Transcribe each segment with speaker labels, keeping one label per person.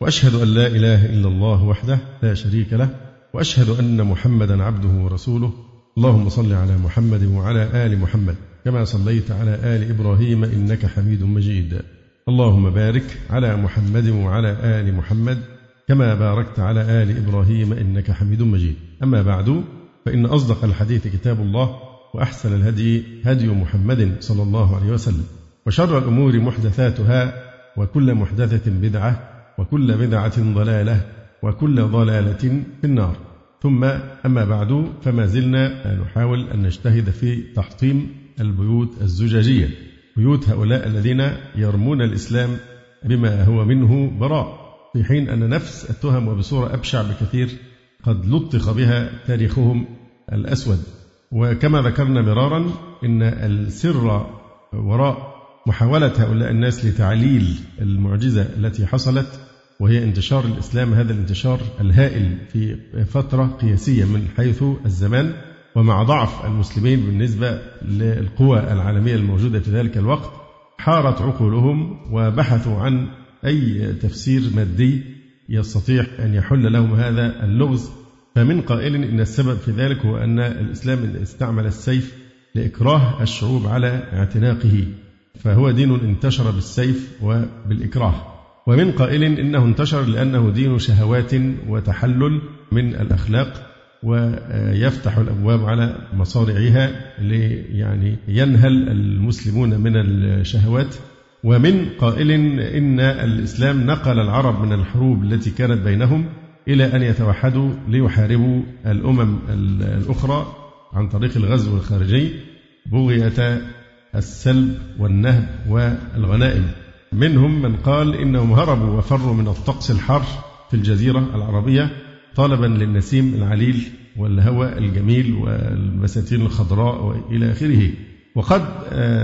Speaker 1: وأشهد أن لا إله إلا الله وحده لا شريك له وأشهد أن محمدا عبده ورسوله. اللهم صل على محمد وعلى آل محمد كما صليت على آل إبراهيم إنك حميد مجيد. اللهم بارك على محمد وعلى آل محمد كما باركت على آل إبراهيم إنك حميد مجيد. أما بعد فإن أصدق الحديث كتاب الله وأحسن الهدي هدي محمد صلى الله عليه وسلم وشر الأمور محدثاتها وكل محدثة بدعة وكل بدعة ضلالة وكل ضلالة في النار. ثم أما بعد فما زلنا نحاول أن نجتهد في تحطيم البيوت الزجاجية بيوت هؤلاء الذين يرمون الإسلام بما هو منه براء في حين أن نفس التهم وبصورة أبشع بكثير قد لطخ بها تاريخهم الأسود. وكما ذكرنا مرارا إن السر وراء محاولة هؤلاء الناس لتعليل المعجزة التي حصلت وهي انتشار الإسلام هذا الانتشار الهائل في فترة قياسية من حيث الزمان ومع ضعف المسلمين بالنسبة للقوى العالمية الموجودة في ذلك الوقت حارت عقولهم وبحثوا عن أي تفسير مادي يستطيع أن يحل لهم هذا اللغز. فمن قائل إن السبب في ذلك هو أن الإسلام استعمل السيف لإكراه الشعوب على اعتناقه فهو دين انتشر بالسيف وبالإكراه. ومن قائل إنه انتشر لأنه دين شهوات وتحلل من الأخلاق ويفتح الأبواب على مصارعها يعني ينهل المسلمون من الشهوات. ومن قائل إن الإسلام نقل العرب من الحروب التي كانت بينهم إلى أن يتوحدوا ليحاربوا الأمم الأخرى عن طريق الغزو الخارجي بغية السلب والنهب والغنائم. منهم من قال إنهم هربوا وفروا من الطقس الحار في الجزيرة العربية طلبا للنسيم العليل والهواء الجميل والبساتين الخضراء وإلى آخره. وقد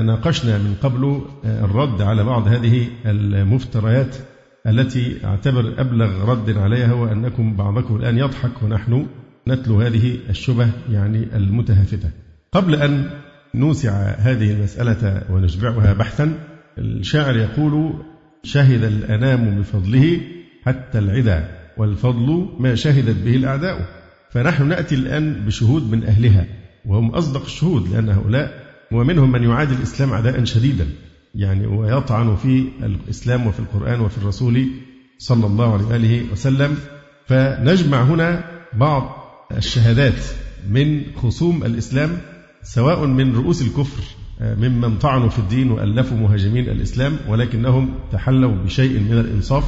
Speaker 1: ناقشنا من قبل الرد على بعض هذه المفتريات التي أعتبر أبلغ رد عليها هو أنكم بعضكم الآن يضحك ونحن نتلو هذه الشبه يعني المتهافتة. قبل أن نوسع هذه المسألة ونشبعها بحثا الشاعر يقول شهد الأنام بفضله حتى العدا والفضل ما شهدت به الأعداء. فنحن نأتي الآن بشهود من أهلها وهم أصدق الشهود لأن هؤلاء ومنهم من يعادي الإسلام عداء شديدا. يعني ويطعن في الإسلام وفي القرآن وفي الرسول صلى الله عليه وآله وسلم. فنجمع هنا بعض الشهادات من خصوم الإسلام سواء من رؤوس الكفر ممن طعنوا في الدين وألفوا مهاجمين الإسلام ولكنهم تحلوا بشيء من الإنصاف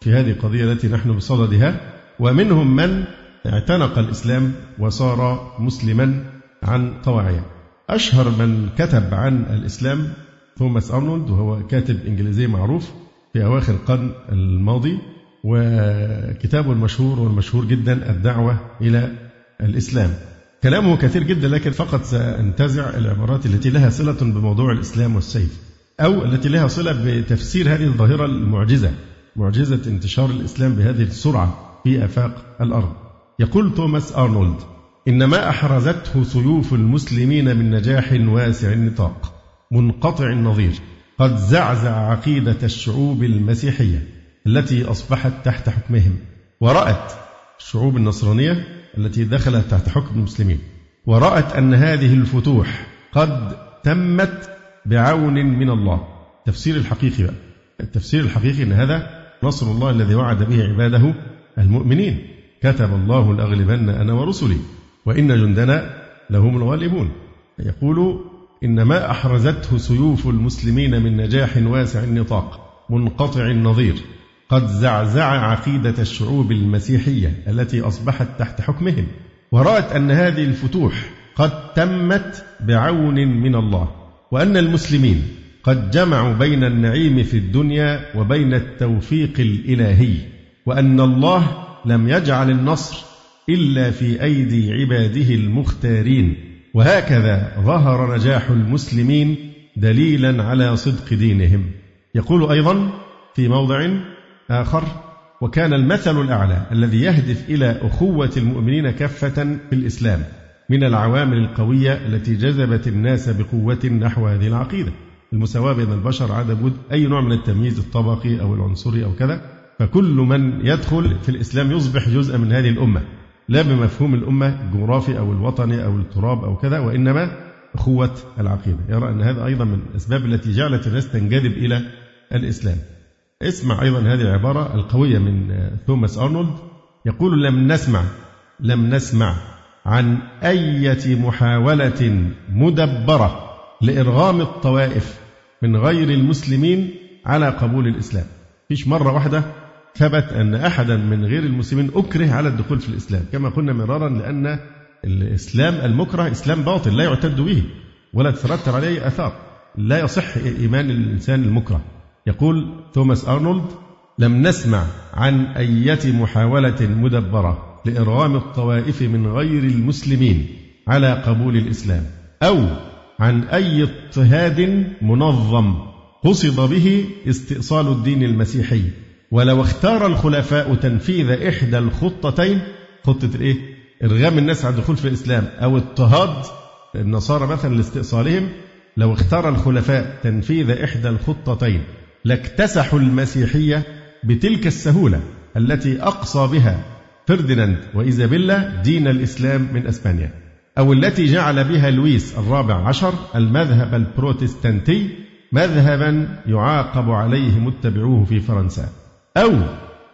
Speaker 1: في هذه القضية التي نحن بصددها. ومنهم من اعتنق الإسلام وصار مسلما عن طواعية. أشهر من كتب عن الإسلام توماس أرنولد وهو كاتب إنجليزي معروف في أواخر القرن الماضي وكتابه المشهور والمشهور جدا الدعوة إلى الإسلام. كلامه كثير جدا لكن فقط سأنتزع العبارات التي لها صلة بموضوع الإسلام والسيف أو التي لها صلة بتفسير هذه الظاهرة المعجزة معجزة انتشار الإسلام بهذه السرعة في آفاق الأرض. يقول توماس أرنولد إن ما أحرزته سيوف المسلمين من نجاح واسع النطاق منقطع النظير قد زعزع عقيدة الشعوب المسيحية التي أصبحت تحت حكمهم ورأت الشعوب النصرانية التي دخلت تحت حكم المسلمين. ورأت أن هذه الفتوح قد تمت بعون من الله. تفسير الحقيقي بقى. التفسير الحقيقي أن هذا نصر الله الذي وعد به عباده المؤمنين. كتب الله لأغلبن أنا ورسلي وإن جندنا لهم الغالبون. يقول إن ما أحرزته سيوف المسلمين من نجاح واسع النطاق منقطع النظير. قد زعزع عقيدة الشعوب المسيحية التي أصبحت تحت حكمهم. ورأت أن هذه الفتوح قد تمت بعون من الله وأن المسلمين قد جمعوا بين النعيم في الدنيا وبين التوفيق الإلهي وأن الله لم يجعل النصر إلا في أيدي عباده المختارين. وهكذا ظهر نجاح المسلمين دليلا على صدق دينهم. يقول أيضا في موضع آخر وكان المثل الأعلى الذي يهدف إلى أخوة المؤمنين كافة في الإسلام من العوامل القوية التي جذبت الناس بقوة نحو هذه العقيدة. المساواة بين البشر عدم أي نوع من التمييز الطبقي أو العنصري أو كذا فكل من يدخل في الإسلام يصبح جزءا من هذه الأمة لا بمفهوم الأمة الجغرافي أو الوطني أو التراب أو كذا وإنما أخوة العقيدة. يرى أن هذا أيضا من الأسباب التي جعلت الناس تنجذب إلى الإسلام. اسمع أيضا هذه العبارة القوية من توماس أرنولد. يقول لم نسمع لم نسمع عن أية محاولة مدبرة لإرغام الطوائف من غير المسلمين على قبول الإسلام. فيش مرة واحدة ثبت أن أحدا من غير المسلمين أكره على الدخول في الإسلام كما قلنا مرارا لأن الإسلام المكره إسلام باطل لا يعتد به ولا تترتب عليه آثار لا يصح إيمان الإنسان المكره. يقول توماس أرنولد لم نسمع عن أية محاولة مدبرة لإرغام الطوائف من غير المسلمين على قبول الإسلام أو عن أي اضطهاد منظم قصد به استئصال الدين المسيحي ولو اختار الخلفاء تنفيذ إحدى الخطتين خطة الإيه؟ إرغام الناس على الدخول في الإسلام أو اضطهاد النصارى مثلا لاستئصالهم لو اختار الخلفاء تنفيذ إحدى الخطتين لاكتسحوا المسيحية بتلك السهولة التي أقصى بها فرديناند وإيزابيلا دين الإسلام من أسبانيا أو التي جعل بها لويس الرابع عشر المذهب البروتستانتي مذهبا يعاقب عليه متبعوه في فرنسا أو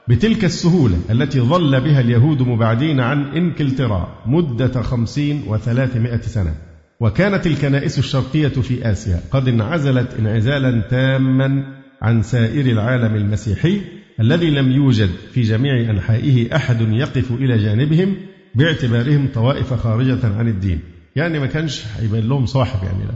Speaker 1: بتلك السهولة التي ظل بها اليهود مبعدين عن إنكلترا مدة خمسين وثلاثمائة سنة. وكانت الكنائس الشرقية في آسيا قد انعزلت انعزالا تاما عن سائر العالم المسيحي الذي لم يوجد في جميع أنحائه أحد يقف إلى جانبهم باعتبارهم طوائف خارجة عن الدين يعني ما كانش هيبان لهم صاحب يعني لو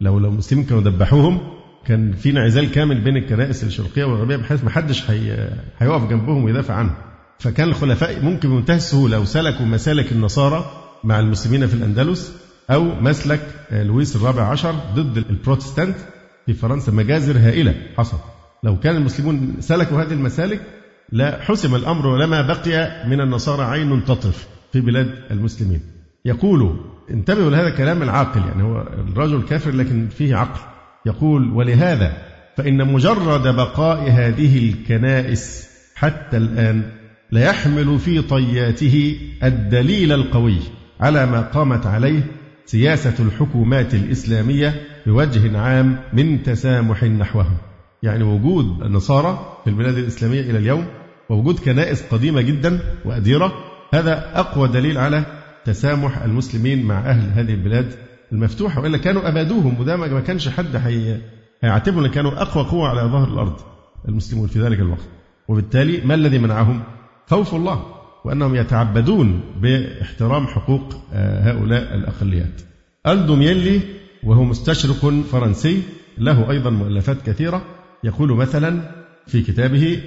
Speaker 1: لو لو المسلمين كانوا ذبحوهم كان في انعزال كامل بين الكنائس الشرقية والغربية بحيث ما حدش هيقف جنبهم ويدافع عنهم. فكان الخلفاء ممكن بمنتهى السهوله لو سلكوا مسالك النصارى مع المسلمين في الأندلس أو مسلك لويس الرابع عشر ضد البروتستانت في فرنسا مجازر هائلة حصلت. لو كان المسلمون سلكوا هذه المسالك لا حسم الأمر ولما بقي من النصارى عين تطرف في بلاد المسلمين. يقول انتبهوا لهذا الكلام العاقل يعني هو الرجل كافر لكن فيه عقل يقول ولهذا فإن مجرد بقاء هذه الكنائس حتى الآن ليحمل في طياته الدليل القوي على ما قامت عليه سياسة الحكومات الإسلامية بوجه عام من تسامح نحوهم. يعني وجود النصارى في البلاد الإسلامية إلى اليوم ووجود كنائس قديمة جدا وأديرة هذا أقوى دليل على تسامح المسلمين مع أهل هذه البلاد المفتوحة. وإلا كانوا أبادوهم وده ما كانش حد هيعتبروا أن كانوا أقوى قوة على ظهر الأرض المسلمون في ذلك الوقت. وبالتالي ما الذي منعهم؟ خوف الله وأنهم يتعبدون باحترام حقوق آه، هؤلاء الأقليات. ألدو ميلي وهو مستشرق فرنسي له أيضا مؤلفات كثيرة. يقول مثلا في كتابه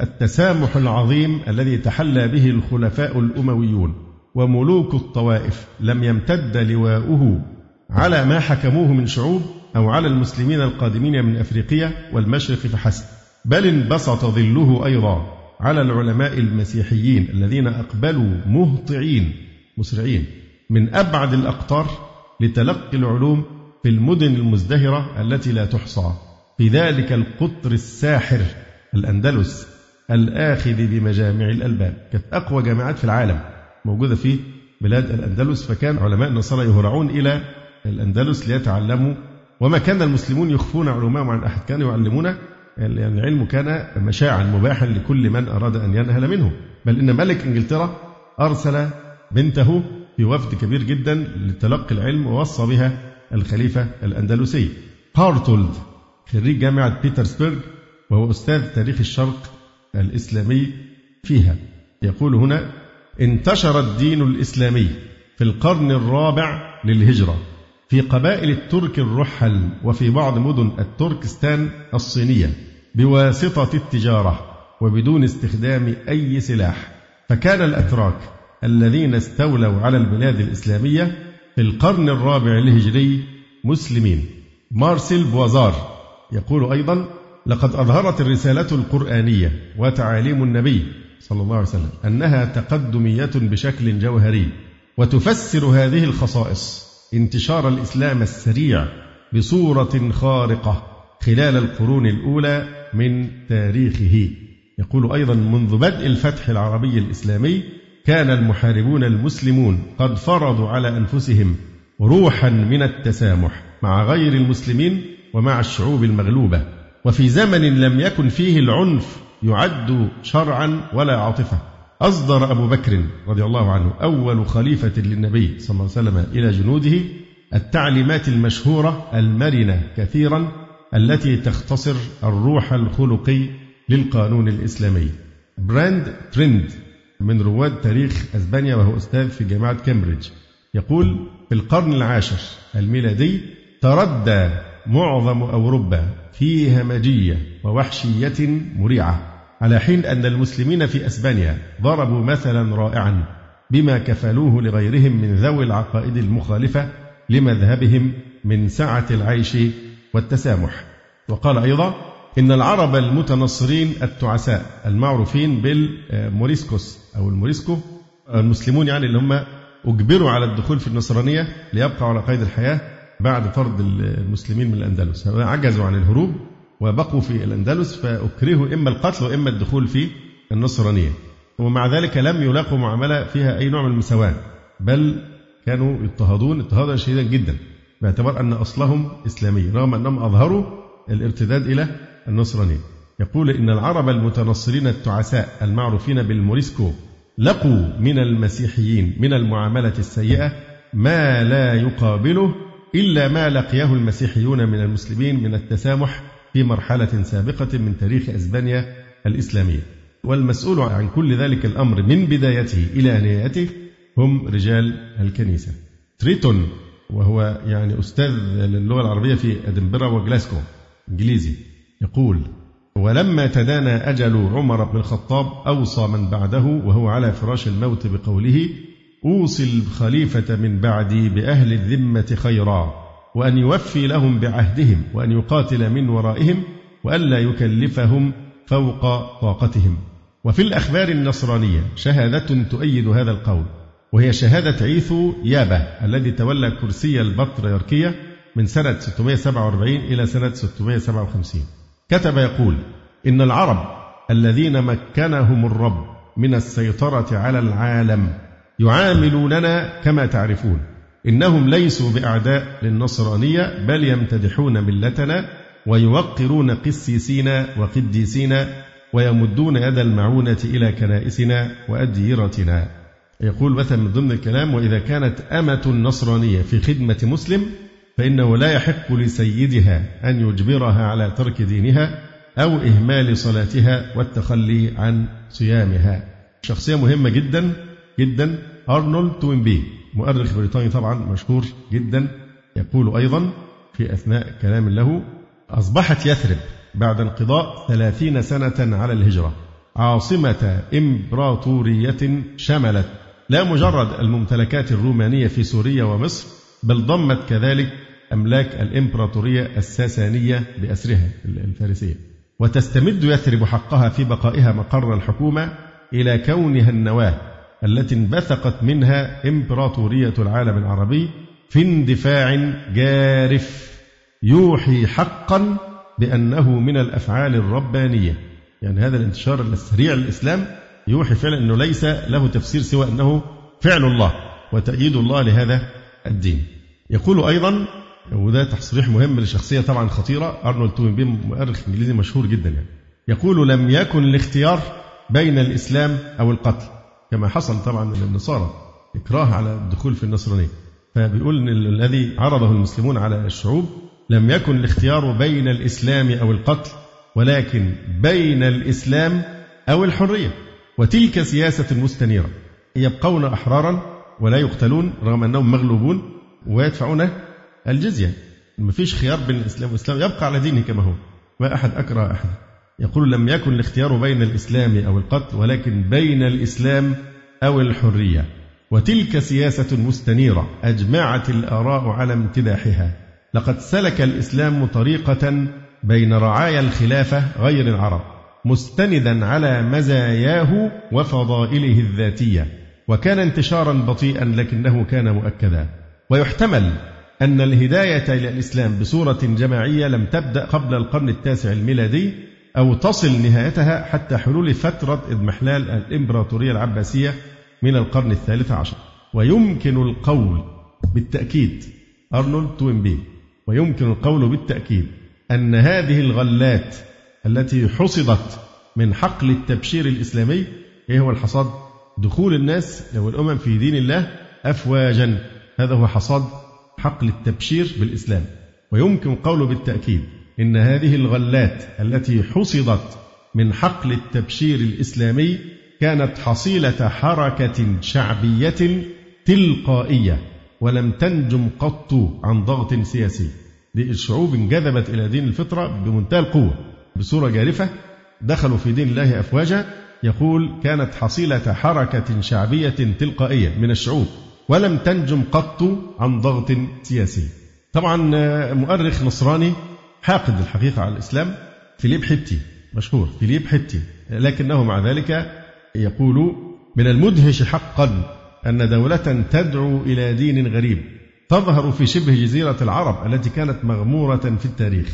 Speaker 1: التسامح العظيم الذي تحلى به الخلفاء الأمويون وملوك الطوائف لم يمتد لواؤه على ما حكموه من شعوب أو على المسلمين القادمين من أفريقيا والمشرق فحسب. بل انبسط ظله أيضا على العلماء المسيحيين الذين أقبلوا مهطعين مسرعين من أبعد الأقطار لتلقي العلوم في المدن المزدهرة التي لا تحصى في ذلك القطر الساحر الأندلس الآخذ بمجامع الألباب كانت أقوى جامعات في العالم موجودة في بلاد الأندلس فكان علماء النصارى يهرعون إلى الأندلس ليتعلموا وما كان المسلمون يخفون علومهم عن أحد كانوا يعلمون يعني العلم كان مشاعا مباحا لكل من أراد أن ينهل منه بل إن ملك إنجلترا أرسل بنته في وفد كبير جدا لتلقي العلم ووصى بها الخليفة الأندلسي. هارتولد خريج جامعة بيترسبرغ وهو أستاذ تاريخ الشرق الإسلامي فيها. يقول هنا انتشر الدين الإسلامي في القرن الرابع للهجرة في قبائل الترك الرحل وفي بعض مدن التركستان الصينية بواسطة التجارة وبدون استخدام أي سلاح. فكان الأتراك الذين استولوا على البلاد الإسلامية في القرن الرابع الهجري مسلمين. مارسيل بوازار يقول أيضا لقد أظهرت الرسالة القرآنية وتعاليم النبي صلى الله عليه وسلم أنها تقدمية بشكل جوهري وتفسر هذه الخصائص انتشار الإسلام السريع بصورة خارقة خلال القرون الأولى من تاريخه. يقول أيضا منذ بدء الفتح العربي الإسلامي كان المحاربون المسلمون قد فرضوا على أنفسهم روحا من التسامح مع غير المسلمين ومع الشعوب المغلوبة وفي زمن لم يكن فيه العنف يعد شرعا ولا عاطفة. أصدر أبو بكر رضي الله عنه أول خليفة للنبي صلى الله عليه وسلم إلى جنوده التعليمات المشهورة المرنة كثيرا التي تختصر الروح الخلقي للقانون الإسلامي. براند تريند من رواد تاريخ أسبانيا وهو أستاذ في جامعة كامبريدج. يقول في القرن العاشر الميلادي تردى معظم أوروبا في همجية ووحشية مريعة على حين أن المسلمين في أسبانيا ضربوا مثلا رائعا بما كفلوه لغيرهم من ذوي العقائد المخالفة لمذهبهم من سعة العيش والتسامح. وقال أيضا إن العرب المتنصرين التعساء المعروفين بالموريسكوس أو الموريسكو المسلمون يعني اللي هم أجبروا على الدخول في النصرانية ليبقوا على قيد الحياة بعد طرد المسلمين من الأندلس. عجزوا عن الهروب وبقوا في الأندلس فأكرهوا إما القتل وإما الدخول في النصرانية. ومع ذلك لم يلاقوا معاملة فيها أي نوع من المساواة بل كانوا يضطهدون اضطهادا شديدا جدا باعتبار أن أصلهم إسلامي رغم أنهم أظهروا الارتداد إلى النصرانية يقول إن العرب المتنصرين التعساء المعروفين بالموريسكو لقوا من المسيحيين من المعاملة السيئة ما لا يقابله إلا ما لقيه المسيحيون من المسلمين من التسامح في مرحلة سابقة من تاريخ أسبانيا الإسلامية. والمسؤول عن كل ذلك الأمر من بدايته إلى نهايته هم رجال الكنيسة. تريتون وهو يعني أستاذ للغة العربية في أدنبرا وجلاسكو إنجليزي. يقول ولما تدانى أجل عمر بن الخطاب أوصى من بعده وهو على فراش الموت بقوله أوصي الخليفة من بعدي بأهل الذمة خيرا وأن يوفي لهم بعهدهم وأن يقاتل من ورائهم وألا يكلفهم فوق طاقتهم. وفي الأخبار النصرانية شهادة تؤيد هذا القول وهي شهادة عيثو يابة الذي تولى كرسي البطريركية من سنة 647 إلى سنة 657 كتب يقول إن العرب الذين مكنهم الرب من السيطرة على العالم يعاملوننا كما تعرفون. إنهم ليسوا بأعداء للنصرانية بل يمتدحون ملتنا ويوقرون قسيسينا وقديسينا ويمدون يد المعونة إلى كنائسنا وأديرتنا. يقول مثلا من ضمن الكلام وإذا كانت أمة نصرانية في خدمة مسلم فإنه لا يحق لسيدها أن يجبرها على ترك دينها أو إهمال صلاتها والتخلي عن صيامها. شخصية مهمة جدا جدا. أرنولد توينبي مؤرخ بريطاني طبعا مشهور جدا. يقول أيضا في أثناء كلام له أصبحت يثرب بعد انقضاء ثلاثين سنة على الهجرة. عاصمة إمبراطورية شملت. لا مجرد الممتلكات الرومانية في سوريا ومصر بل ضمت كذلك أملاك الإمبراطورية الساسانية بأسرها الفارسية. وتستمد يثرب حقها في بقائها مقر الحكومة إلى كونها النواة التي انبثقت منها إمبراطورية العالم العربي في اندفاع جارف يوحي حقا بأنه من الأفعال الربانية. يعني هذا الانتشار السريع للإسلام يوحي فعلا أنه ليس له تفسير سوى أنه فعل الله وتأييد الله لهذا الدين. يقول أيضا وده تصريح مهم لشخصية طبعا خطيرة. أرنولد توينبي مؤرخ إنجليزي مشهور جدا يعني. يقول لم يكن الاختيار بين الإسلام أو القتل. كما حصل طبعا للنصارى إكراه على الدخول في النصرانية. فبيقول إن الذي عرضه المسلمون على الشعوب لم يكن الاختيار بين الإسلام أو القتل ولكن بين الإسلام أو الحرية. وتلك سياسة مستنيرة. يبقون أحرارا ولا يقتلون رغم أنهم مغلوبون ويدفعون الجزية. ما فيش خيار بين الإسلام والإسلام. يبقى على دينه كما هو. ما أحد أكره أحد. يقول لم يكن الاختيار بين الإسلام أو القتل ولكن بين الإسلام أو الحرية. وتلك سياسة مستنيرة أجمعت الآراء على امتداحها. لقد سلك الإسلام طريقة بين رعايا الخلافة غير العرب مستندا على مزاياه وفضائله الذاتية. وكان انتشارا بطيئا لكنه كان مؤكدا. ويحتمل أن الهداية إلى الإسلام بصورة جماعية لم تبدأ قبل القرن التاسع الميلادي أو تصل نهايتها حتى حلول فترة إضمحلال الإمبراطورية العباسية من القرن الثالث عشر ويمكن القول بالتأكيد أرنولد توينبي ويمكن القول بالتأكيد أن هذه الغلات التي حصدت من حقل التبشير الإسلامي إيه هو الحصاد؟ دخول الناس أو الأمم في دين الله أفواجا هذا هو حصاد حقل التبشير بالإسلام ويمكن قوله بالتأكيد إن هذه الغلات التي حصدت من حقل التبشير الإسلامي كانت حصيلة حركة شعبية تلقائية ولم تنجم قط عن ضغط سياسي دي الشعوب انجذبت إلى دين الفطرة بمنتهى القوة. بصورة جارفة دخلوا في دين الله أفواجا يقول كانت حصيلة حركة شعبية تلقائية من الشعوب. ولم تنجم قط عن ضغط سياسي. طبعا مؤرخ نصراني حاقد الحقيقة على الإسلام فيليب حتي مشهور فيليب حتي. لكنه مع ذلك يقول من المدهش حقا أن دولة تدعو إلى دين غريب تظهر في شبه جزيرة العرب التي كانت مغمورة في التاريخ.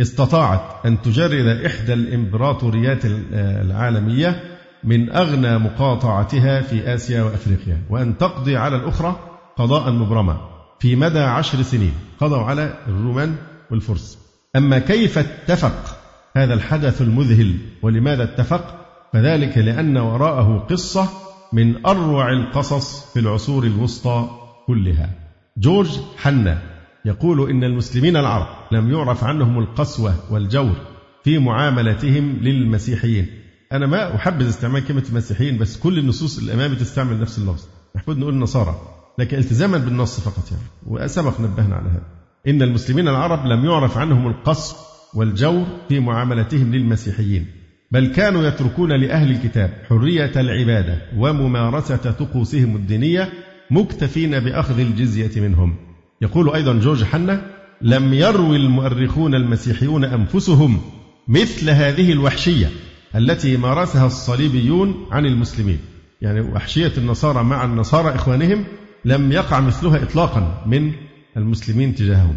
Speaker 1: استطاعت أن تجرد إحدى الإمبراطوريات العالمية من أغنى مقاطعتها في آسيا وأفريقيا وأن تقضي على الأخرى قضاء مبرما في مدى عشر سنين. قضوا على الرومان والفرس. أما كيف اتفق هذا الحدث المذهل ولماذا اتفق؟ فذلك لأن وراءه قصة من أروع القصص في العصور الوسطى كلها. جورج حنا يقول إن المسلمين العرب لم يعرف عنهم القسوة والجور في معاملتهم للمسيحيين. أنا ما أحبذ استعمال كلمة المسيحيين بس كل النصوص اللي أمامي تستعمل نفس اللفظ. المفروض نقول النصارى لكن التزاما بالنص فقط يعني. وسبق نبهنا على هذا. إن المسلمين العرب لم يعرف عنهم القصف والجور في معاملتهم للمسيحيين بل كانوا يتركون لأهل الكتاب حرية العبادة وممارسة طقوسهم الدينية مكتفين بأخذ الجزية منهم. يقول أيضا جورج حنا لم يروي المؤرخون المسيحيون أنفسهم مثل هذه الوحشية. التي مارسها الصليبيون عن المسلمين. يعني وحشية النصارى مع النصارى إخوانهم لم يقع مثلها إطلاقا من المسلمين تجاههم.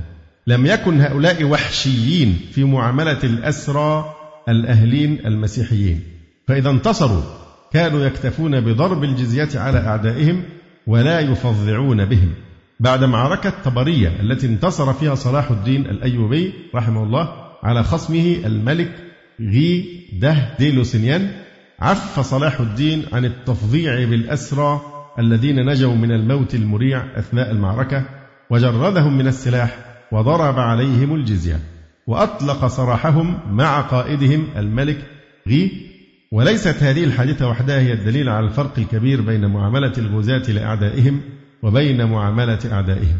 Speaker 1: لم يكن هؤلاء وحشيين في معاملة الأسرى الأهلين المسيحيين. فإذا انتصروا كانوا يكتفون بضرب الجزية على أعدائهم ولا يفظعون بهم. بعد معركة طبرية التي انتصر فيها صلاح الدين الأيوبي رحمه الله على خصمه الملك غي ده ديلوسينيان عف صلاح الدين عن التفظيع بالأسرى الذين نجوا من الموت المريع أثناء المعركة وجردهم من السلاح وضرب عليهم الجزية وأطلق سراحهم مع قائدهم الملك غي. وليست هذه الحادثة وحدها هي الدليل على الفرق الكبير بين معاملة الغزاة لأعدائهم وبين معاملة أعدائهم.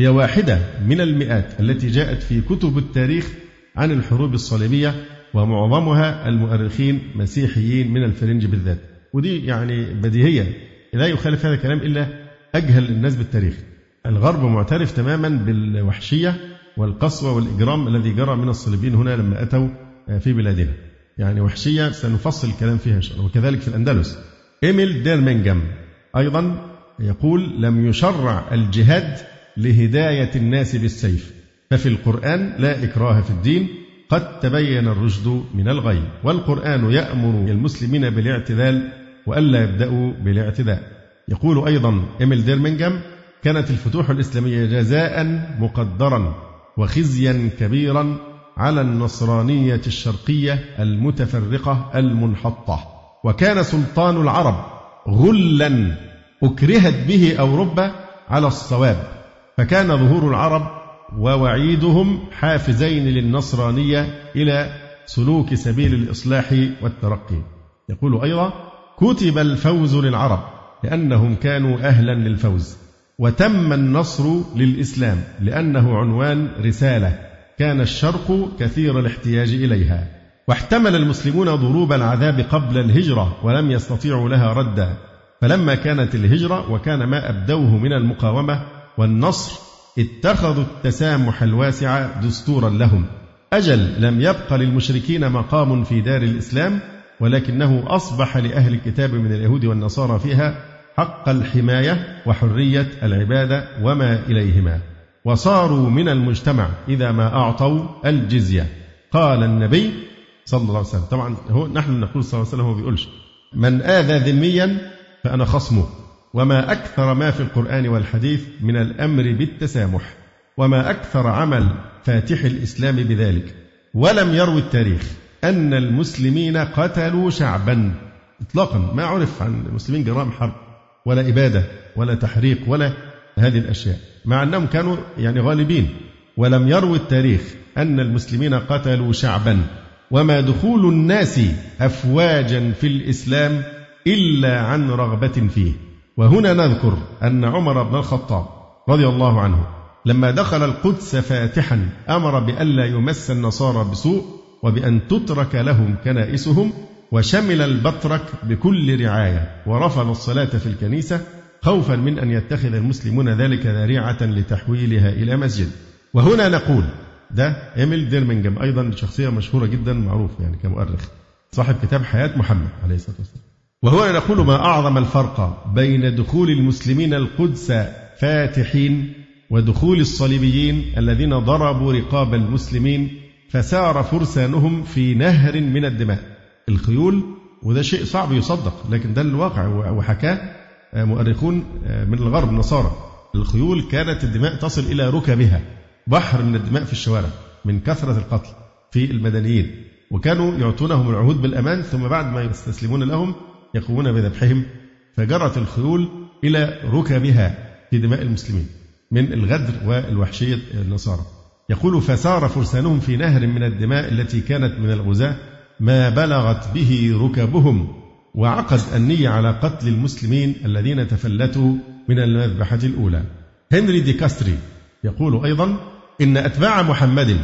Speaker 1: هي واحدة من المئات التي جاءت في كتب التاريخ عن الحروب الصليبية ومعظمها المؤرخين مسيحيين من الفرنج بالذات. ودي يعني بديهية. لا يخالف هذا الكلام إلا أجهل الناس بالتاريخ. الغرب معترف تماما بالوحشية والقسوة والإجرام الذي جرى من الصليبيين هنا لما أتوا في بلادنا. يعني وحشية سنفصل الكلام فيها إن شاء الله. وكذلك في الأندلس. إيميل ديرمينغام أيضا يقول لم يشرع الجهاد لهداية الناس بالسيف. ففي القرآن لا إكراه في الدين قد تبين الرشد من الغي والقرآن يأمر المسلمين بالاعتدال وألا يبدأوا بالاعتداء. يقول أيضا إيميل ديرمينغام كانت الفتوح الإسلامية جزاء مقدرا وخزيا كبيرا على النصرانية الشرقية المتفرقة المنحطة. وكان سلطان العرب غلا أكرهت به أوروبا على الصواب فكان ظهور العرب ووعيدهم حافزين للنصرانية إلى سلوك سبيل الإصلاح والترقي. يقول أيضا كتب الفوز للعرب لأنهم كانوا أهلا للفوز وتم النصر للإسلام لأنه عنوان رسالة كان الشرق كثير الاحتياج إليها. واحتمل المسلمون ضروب العذاب قبل الهجرة ولم يستطيعوا لها ردا. فلما كانت الهجرة وكان ما أبدوه من المقاومة والنصر اتخذوا التسامح الواسع دستورا لهم. أجل لم يبق للمشركين مقام في دار الإسلام ولكنه أصبح لأهل الكتاب من اليهود والنصارى فيها حق الحماية وحرية العبادة وما إليهما. وصاروا من المجتمع إذا ما أعطوا الجزية. قال النبي صلى الله عليه وسلم طبعا هو نحن نقول صلى الله عليه وسلم هو بيقولش من آذى ذميا فأنا خصمه. وما أكثر ما في القرآن والحديث من الأمر بالتسامح وما أكثر عمل فاتح الإسلام بذلك. ولم يروي التاريخ أن المسلمين قتلوا شعبا. إطلاقا ما عرف عن المسلمين جرائم حرب ولا إبادة ولا تحريق ولا هذه الأشياء. مع أنهم كانوا يعني غالبين. ولم يروي التاريخ أن المسلمين قتلوا شعبا. وما دخول الناس أفواجا في الإسلام إلا عن رغبة فيه. وهنا نذكر أن عمر بن الخطاب رضي الله عنه لما دخل القدس فاتحا أمر بألا يمس النصارى بسوء وبأن تترك لهم كنائسهم وشمل البطرك بكل رعاية ورفض الصلاة في الكنيسة خوفا من أن يتخذ المسلمون ذلك ذريعة لتحويلها إلى مسجد. وهنا نقول ده إيميل ديرمنجم أيضا شخصية مشهورة جدا معروف يعني كمؤرخ صاحب كتاب حياة محمد عليه الصلاة والسلام. وهنا نقول ما أعظم الفرق بين دخول المسلمين القدس فاتحين ودخول الصليبيين الذين ضربوا رقاب المسلمين فسار فرسانهم في نهر من الدماء. الخيول وده شيء صعب يصدق لكن ده الواقع وحكاه مؤرخون من الغرب النصارى الخيول كانت الدماء تصل إلى ركبها بحر من الدماء في الشوارع من كثرة القتل في المدنيين وكانوا يعطونهم العهود بالأمان ثم بعد ما يستسلمون لهم يقومون بذبحهم فجرت الخيول إلى ركبها في دماء المسلمين من الغدر والوحشية النصارى. يقول فسار فرسانهم في نهر من الدماء التي كانت من الغزاة ما بلغت به ركبهم وعقد النية على قتل المسلمين الذين تفلتوا من المذبحة الأولى. هنري دي كاستري يقول أيضا إن أتباع محمد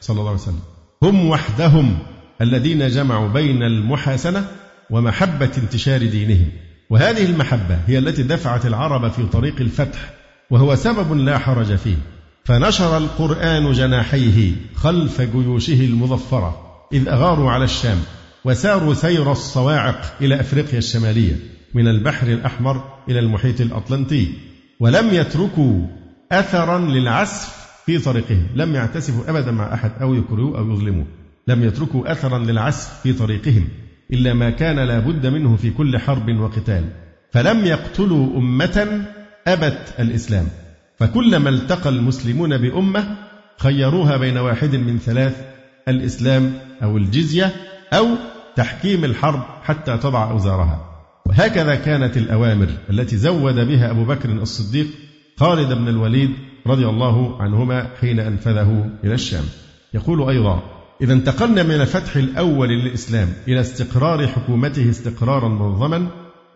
Speaker 1: صلى الله عليه وسلم هم وحدهم الذين جمعوا بين المحاسنة ومحبة انتشار دينهم. وهذه المحبة هي التي دفعت العرب في طريق الفتح وهو سبب لا حرج فيه. فنشر القرآن جناحيه خلف جيوشه المظفرة إذ أغاروا على الشام وساروا سير الصواعق إلى أفريقيا الشمالية من البحر الأحمر إلى المحيط الأطلنطي. ولم يتركوا أثرا للعسف في طريقهم لم يعتسفوا أبدا مع أحد أو يكرهوه أو يظلموه لم يتركوا أثرا للعسف في طريقهم. إلا ما كان لا بد منه في كل حرب وقتال. فلم يقتلوا أمة أبت الإسلام. فكلما التقى المسلمون بأمة خيروها بين واحد من ثلاث الإسلام أو الجزية أو تحكيم الحرب حتى تضع أوزارها. وهكذا كانت الأوامر التي زود بها أبو بكر الصديق خالد بن الوليد رضي الله عنهما حين أنفذه إلى الشام. يقول أيضا إذا انتقلنا من الفتح الأول للإسلام إلى استقرار حكومته استقرارا منظما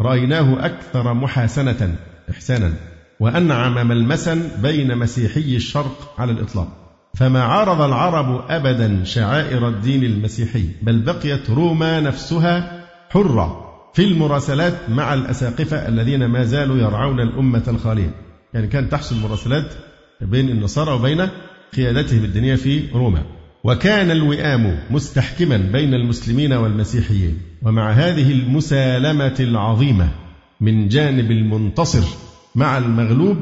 Speaker 1: رأيناه أكثر محاسنة إحسانا وأنعم ملمسا بين مسيحي الشرق على الإطلاق. فما عارض العرب أبدا شعائر الدين المسيحي بل بقيت روما نفسها حرة في المراسلات مع الأساقفة الذين ما زالوا يرعون الأمة الخالية. يعني كانت تحصل مراسلات بين النصارى وبين قيادتهم الدينية في روما. وكان الوئام مستحكما بين المسلمين والمسيحيين. ومع هذه المسالمة العظيمة من جانب المنتصر مع المغلوب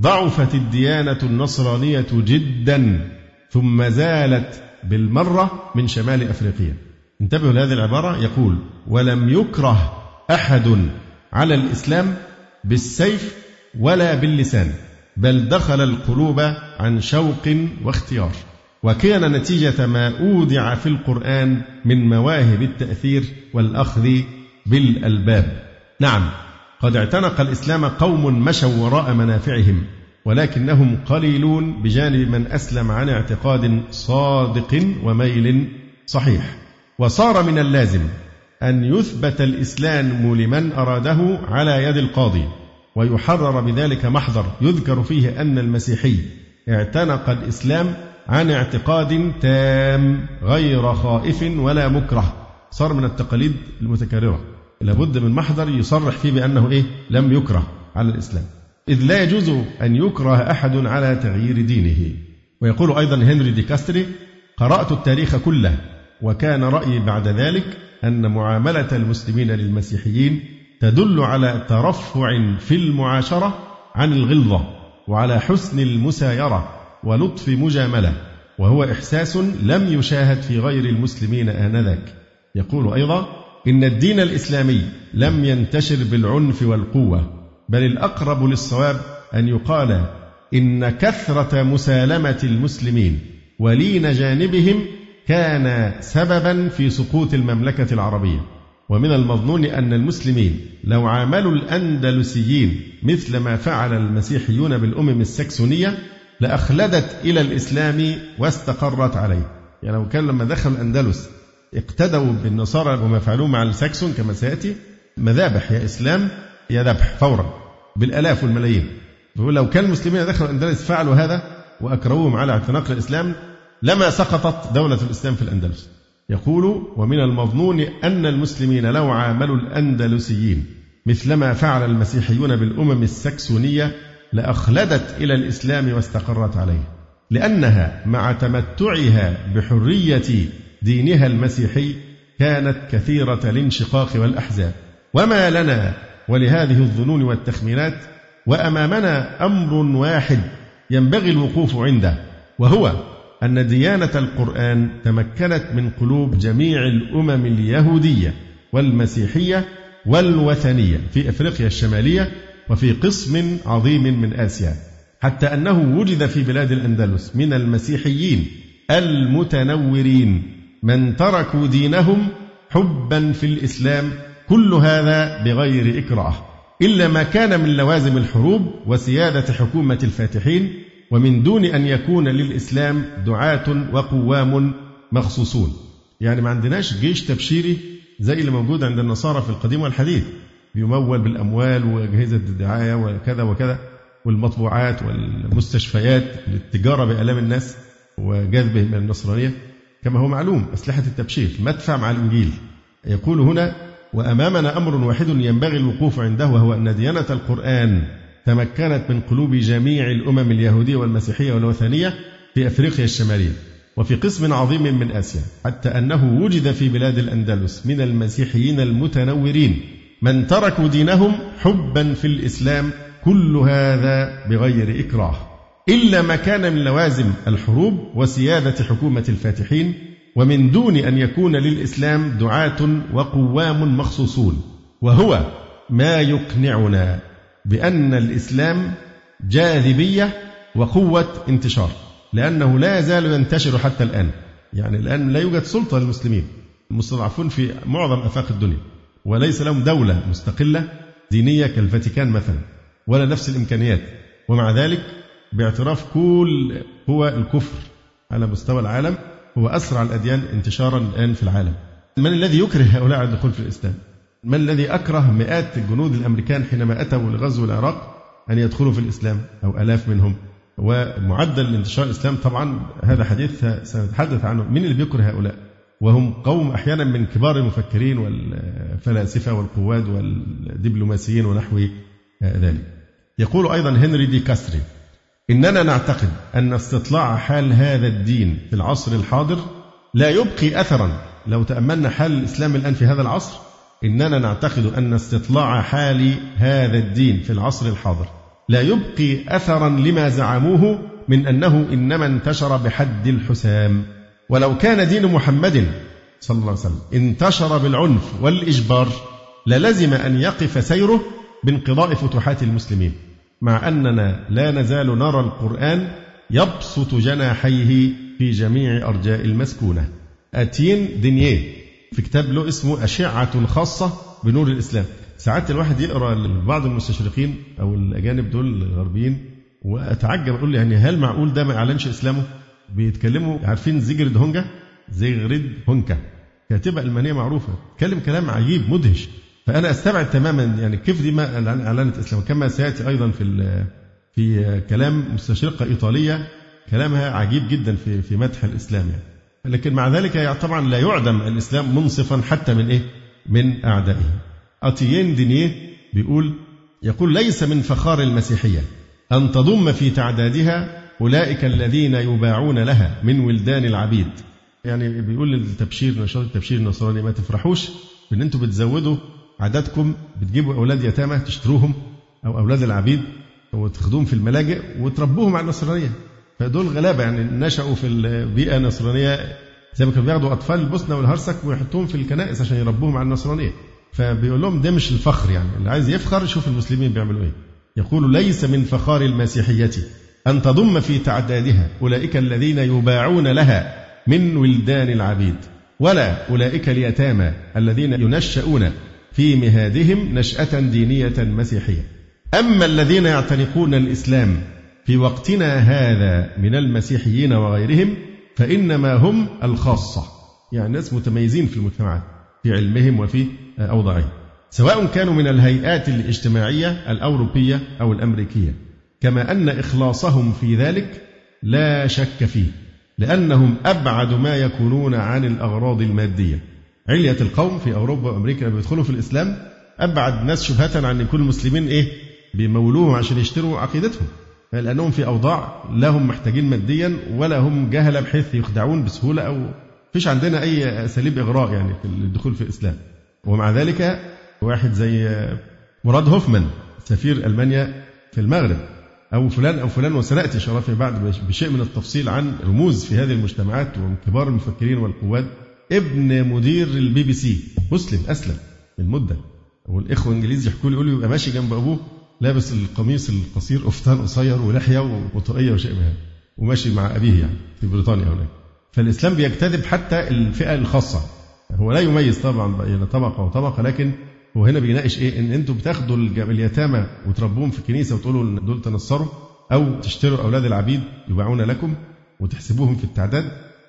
Speaker 1: ضعفت الديانة النصرانية جدا ثم زالت بالمرة من شمال أفريقيا. انتبهوا لهذه العبارة. يقول ولم يكره أحد على الإسلام بالسيف ولا باللسان بل دخل القلوب عن شوق واختيار. وكان نتيجة ما أودع في القرآن من مواهب التأثير والأخذ بالألباب. نعم، قد اعتنق الإسلام قوم مشوا وراء منافعهم، ولكنهم قليلون بجانب من أسلم عن اعتقاد صادق وميل صحيح. وصار من اللازم أن يثبت الإسلام لمن أراده على يد القاضي، ويحرر بذلك محضر يذكر فيه أن المسيحي اعتنق الإسلام عن اعتقاد تام غير خائف ولا مكره. صار من التقاليد المتكررة. لابد من محضر يصرح فيه بأنه إيه؟ لم يكره على الإسلام. إذ لا يجوز أن يكره أحد على تغيير دينه. ويقول أيضا هنري دي كاستري قرأت التاريخ كله وكان رأيي بعد ذلك أن معاملة المسلمين للمسيحيين تدل على ترفع في المعاشرة عن الغلظة وعلى حسن المسايرة. ولطف مجاملة وهو إحساس لم يشاهد في غير المسلمين آنذاك. يقول أيضا إن الدين الإسلامي لم ينتشر بالعنف والقوة بل الأقرب للصواب أن يقال إن كثرة مسالمة المسلمين ولين جانبهم كان سببا في سقوط المملكة العربية. ومن المظنون أن المسلمين لو عاملوا الأندلسيين مثل ما فعل المسيحيون بالأمم السكسونية لأخلدت إلى الإسلام واستقرت عليه. يعني لو كان لما دخل الأندلس اقتدوا بالنصارى وما فعلوه مع الساكسون كما سيأتي مذابح يا إسلام يا ذبح فورا بالآلاف والملايين. لو كان المسلمين دخلوا الأندلس فعلوا هذا وأكرهوهم على اعتناق الإسلام لما سقطت دولة الإسلام في الأندلس. يقول ومن المظنون أن المسلمين لو عاملوا الأندلسيين مثلما فعل المسيحيون بالأمم السكسونية لأخلدت إلى الإسلام واستقرت عليه لأنها مع تمتعها بحرية دينها المسيحي كانت كثيرة الانشقاق والأحزاب. وما لنا ولهذه الظنون والتخمينات وأمامنا أمر واحد ينبغي الوقوف عنده وهو أن ديانة القرآن تمكنت من قلوب جميع الأمم اليهودية والمسيحية والوثنية في أفريقيا الشمالية وفي قسم عظيم من آسيا حتى أنه وجد في بلاد الأندلس من المسيحيين المتنورين من تركوا دينهم حبا في الإسلام كل هذا بغير إكراه إلا ما كان من لوازم الحروب وسيادة حكومة الفاتحين ومن دون أن يكون للإسلام دعاة وقوام مخصوصون. يعني ما عندناش جيش تبشيري زي اللي موجود عند النصارى في القديم والحديث. يمول بالأموال وأجهزة الدعاية وكذا وكذا والمطبوعات والمستشفيات للتجارة بآلام الناس وجذبهم إلى النصرانية. كما هو معلوم أسلحة التبشير مدفع مع الإنجيل. يقول هنا وأمامنا أمر واحد ينبغي الوقوف عنده وهو أن ديانة القرآن تمكنت من قلوب جميع الأمم اليهودية والمسيحية والوثنية في أفريقيا الشمالية وفي قسم عظيم من آسيا حتى أنه وجد في بلاد الأندلس من المسيحيين المتنورين. من تركوا دينهم حبا في الإسلام كل هذا بغير إكراه. إلا ما كان من لوازم الحروب وسيادة حكومة الفاتحين ومن دون أن يكون للإسلام دعاة وقوام مخصوصون. وهو ما يقنعنا بأن الإسلام جاذبية وقوة انتشار لأنه لا يزال ينتشر حتى الآن. يعني الآن لا يوجد سلطة للمسلمين. المستضعفون في معظم آفاق الدنيا. وليس لهم دولة مستقلة دينية كالفاتيكان مثلا ولا نفس الإمكانيات. ومع ذلك باعتراف كل قوى الكفر على مستوى العالم هو أسرع الأديان انتشارا الآن في العالم. من الذي يكره هؤلاء على الدخول في الإسلام؟ ما الذي أكره مئات الجنود الأمريكان حينما أتوا لغزو العراق أن يدخلوا في الإسلام؟ أو ألاف منهم. ومعدل انتشار الإسلام طبعا هذا حديث سنتحدث عنه. من اللي بيكره هؤلاء؟ وهم قوم أحيانا من كبار المفكرين والفلاسفة والقواد والدبلوماسيين ونحو ذلك. يقول أيضا هنري دي كاستري إننا نعتقد أن استطلاع حال هذا الدين في العصر الحاضر لا يبقي أثرا. لو تأملنا حال الإسلام الآن في هذا العصر إننا نعتقد أن استطلاع حال هذا الدين في العصر الحاضر لا يبقي أثرا لما زعموه من أنه إنما انتشر بحد الحسام. ولو كان دين محمد صلى الله عليه وسلم انتشر بالعنف والإجبار للزم أن يقف سيره بانقضاء فتوحات المسلمين مع أننا لا نزال نرى القرآن يبسط جناحيه في جميع أرجاء المسكونة. أتين دينيه في كتاب له اسمه أشعة خاصة بنور الإسلام. ساعات الواحد يقرأ لبعض المستشرقين أو الأجانب دول الغربيين وأتعجب أقول يعني هل معقول ده ما أعلنش إسلامه؟ بيتكلموا عارفين زيجرد هونجا؟ زيغريد هونكا كاتبة ألمانية معروفة تكلم كلام عجيب مدهش. فأنا أستبعد تماما يعني كيف دي ما أعلنت إسلام. كما سيأتي أيضا في في كلام مستشرقة إيطالية. كلامها عجيب جدا في في مدح الإسلام يعني. لكن مع ذلك طبعا لا يعدم الإسلام منصفا حتى من إيه؟ من أعدائه. أتيين دينيه بيقول يقول ليس من فخار المسيحية أن تضم في تعدادها أولئك الذين يباعون لها من ولدان العبيد. يعني بيقول للتبشير نشاط التبشير النصراني ما تفرحوش بأن أنتم بتزودوا عددكم بتجيبوا أولاد يتامى تشتروهم أو أولاد العبيد وتاخدوهم في الملاجئ وتربوهم على النصرانية. فدول غلابة يعني نشأوا في البيئة النصرانية زي ما كانوا بياخدوا أطفال البوسنة والهرسك ويحطوهم في الكنائس عشان يربوهم على النصرانية. فبيقول لهم ده مش الفخر يعني اللي عايز يفخر يشوف المسلمين بيعملوا إيه. يقول ليس من فخار المسيحية. أن تضم في تعدادها أولئك الذين يباعون لها من ولدان العبيد ولا أولئك اليتامى الذين ينشأون في مهادهم نشأة دينية مسيحية. أما الذين يعتنقون الإسلام في وقتنا هذا من المسيحيين وغيرهم فإنما هم الخاصة يعني ناس متميزين في المجتمعات في علمهم وفي أوضاعهم سواء كانوا من الهيئات الاجتماعية الأوروبية أو الأمريكية. كما أن إخلاصهم في ذلك لا شك فيه لأنهم أبعد ما يكونون عن الأغراض المادية. علية القوم في أوروبا وأمريكا لما بيدخلوا في الإسلام أبعد ناس شبهة عن يكون المسلمين إيه؟ بيمولوهم عشان يشتروا عقيدتهم. لأنهم في أوضاع لا هم محتاجين ماديا ولا هم جهلة بحيث يخدعون بسهولة أو فيش عندنا أي أساليب إغراء يعني في الدخول في الإسلام. ومع ذلك واحد زي مراد هوفمان سفير ألمانيا في المغرب أو فلان أو فلان وسنأتي شرفي بعد بشيء من التفصيل عن رموز في هذه المجتمعات ومن كبار المفكرين والقواد ابن مدير البي بي سي مسلم أسلم من مدة. والإخوة الإنجليز يحكوا لي يقولوا يبقى ماشي جنب أبوه لابس القميص القصير قفطان قصير ولحية وطاقية وشيء من هذا وماشي مع أبيه يعني في بريطانيا هناك. فالإسلام بيجتذب حتى الفئة الخاصة. هو لا يميز طبعا بين طبقة وطبقة لكن هو هنا بيناقش إيه؟ إن أنتم بتاخدوا اليتامى وتربوهم في الكنيسه وتقولوا إن دول تنصروا أو تشتروا أولاد العبيد يباعون لكم وتحسبوهم في التعداد.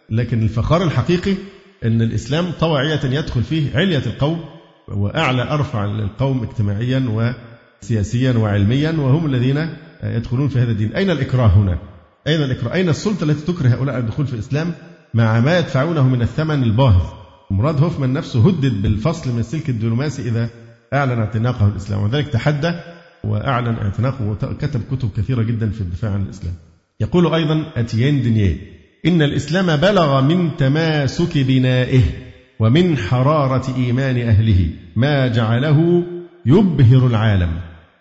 Speaker 1: لكن الفخار الحقيقي إن الإسلام طوعيه يدخل فيه علية القوم وأعلى أرفع القوم اجتماعيا وسياسيا وعلميا وهم الذين يدخلون في هذا الدين. أين الإكراه هنا؟ أين الإكراه؟ أين السلطة التي تكره هؤلاء الدخول في الإسلام مع ما يدفعونه من الثمن الباهظ؟ مراد هوفمان نفسه هدد بالفصل من السلك الدبلوماسي إذا أعلن اعتناقه الإسلام وذلك تحدى وأعلن اعتناقه وكتب كتب كثيرة جدا في الدفاع عن الإسلام. يقول أيضا أتيين دينيه إن الإسلام بلغ من تماسك بنائه ومن حرارة إيمان أهله ما جعله يبهر العالم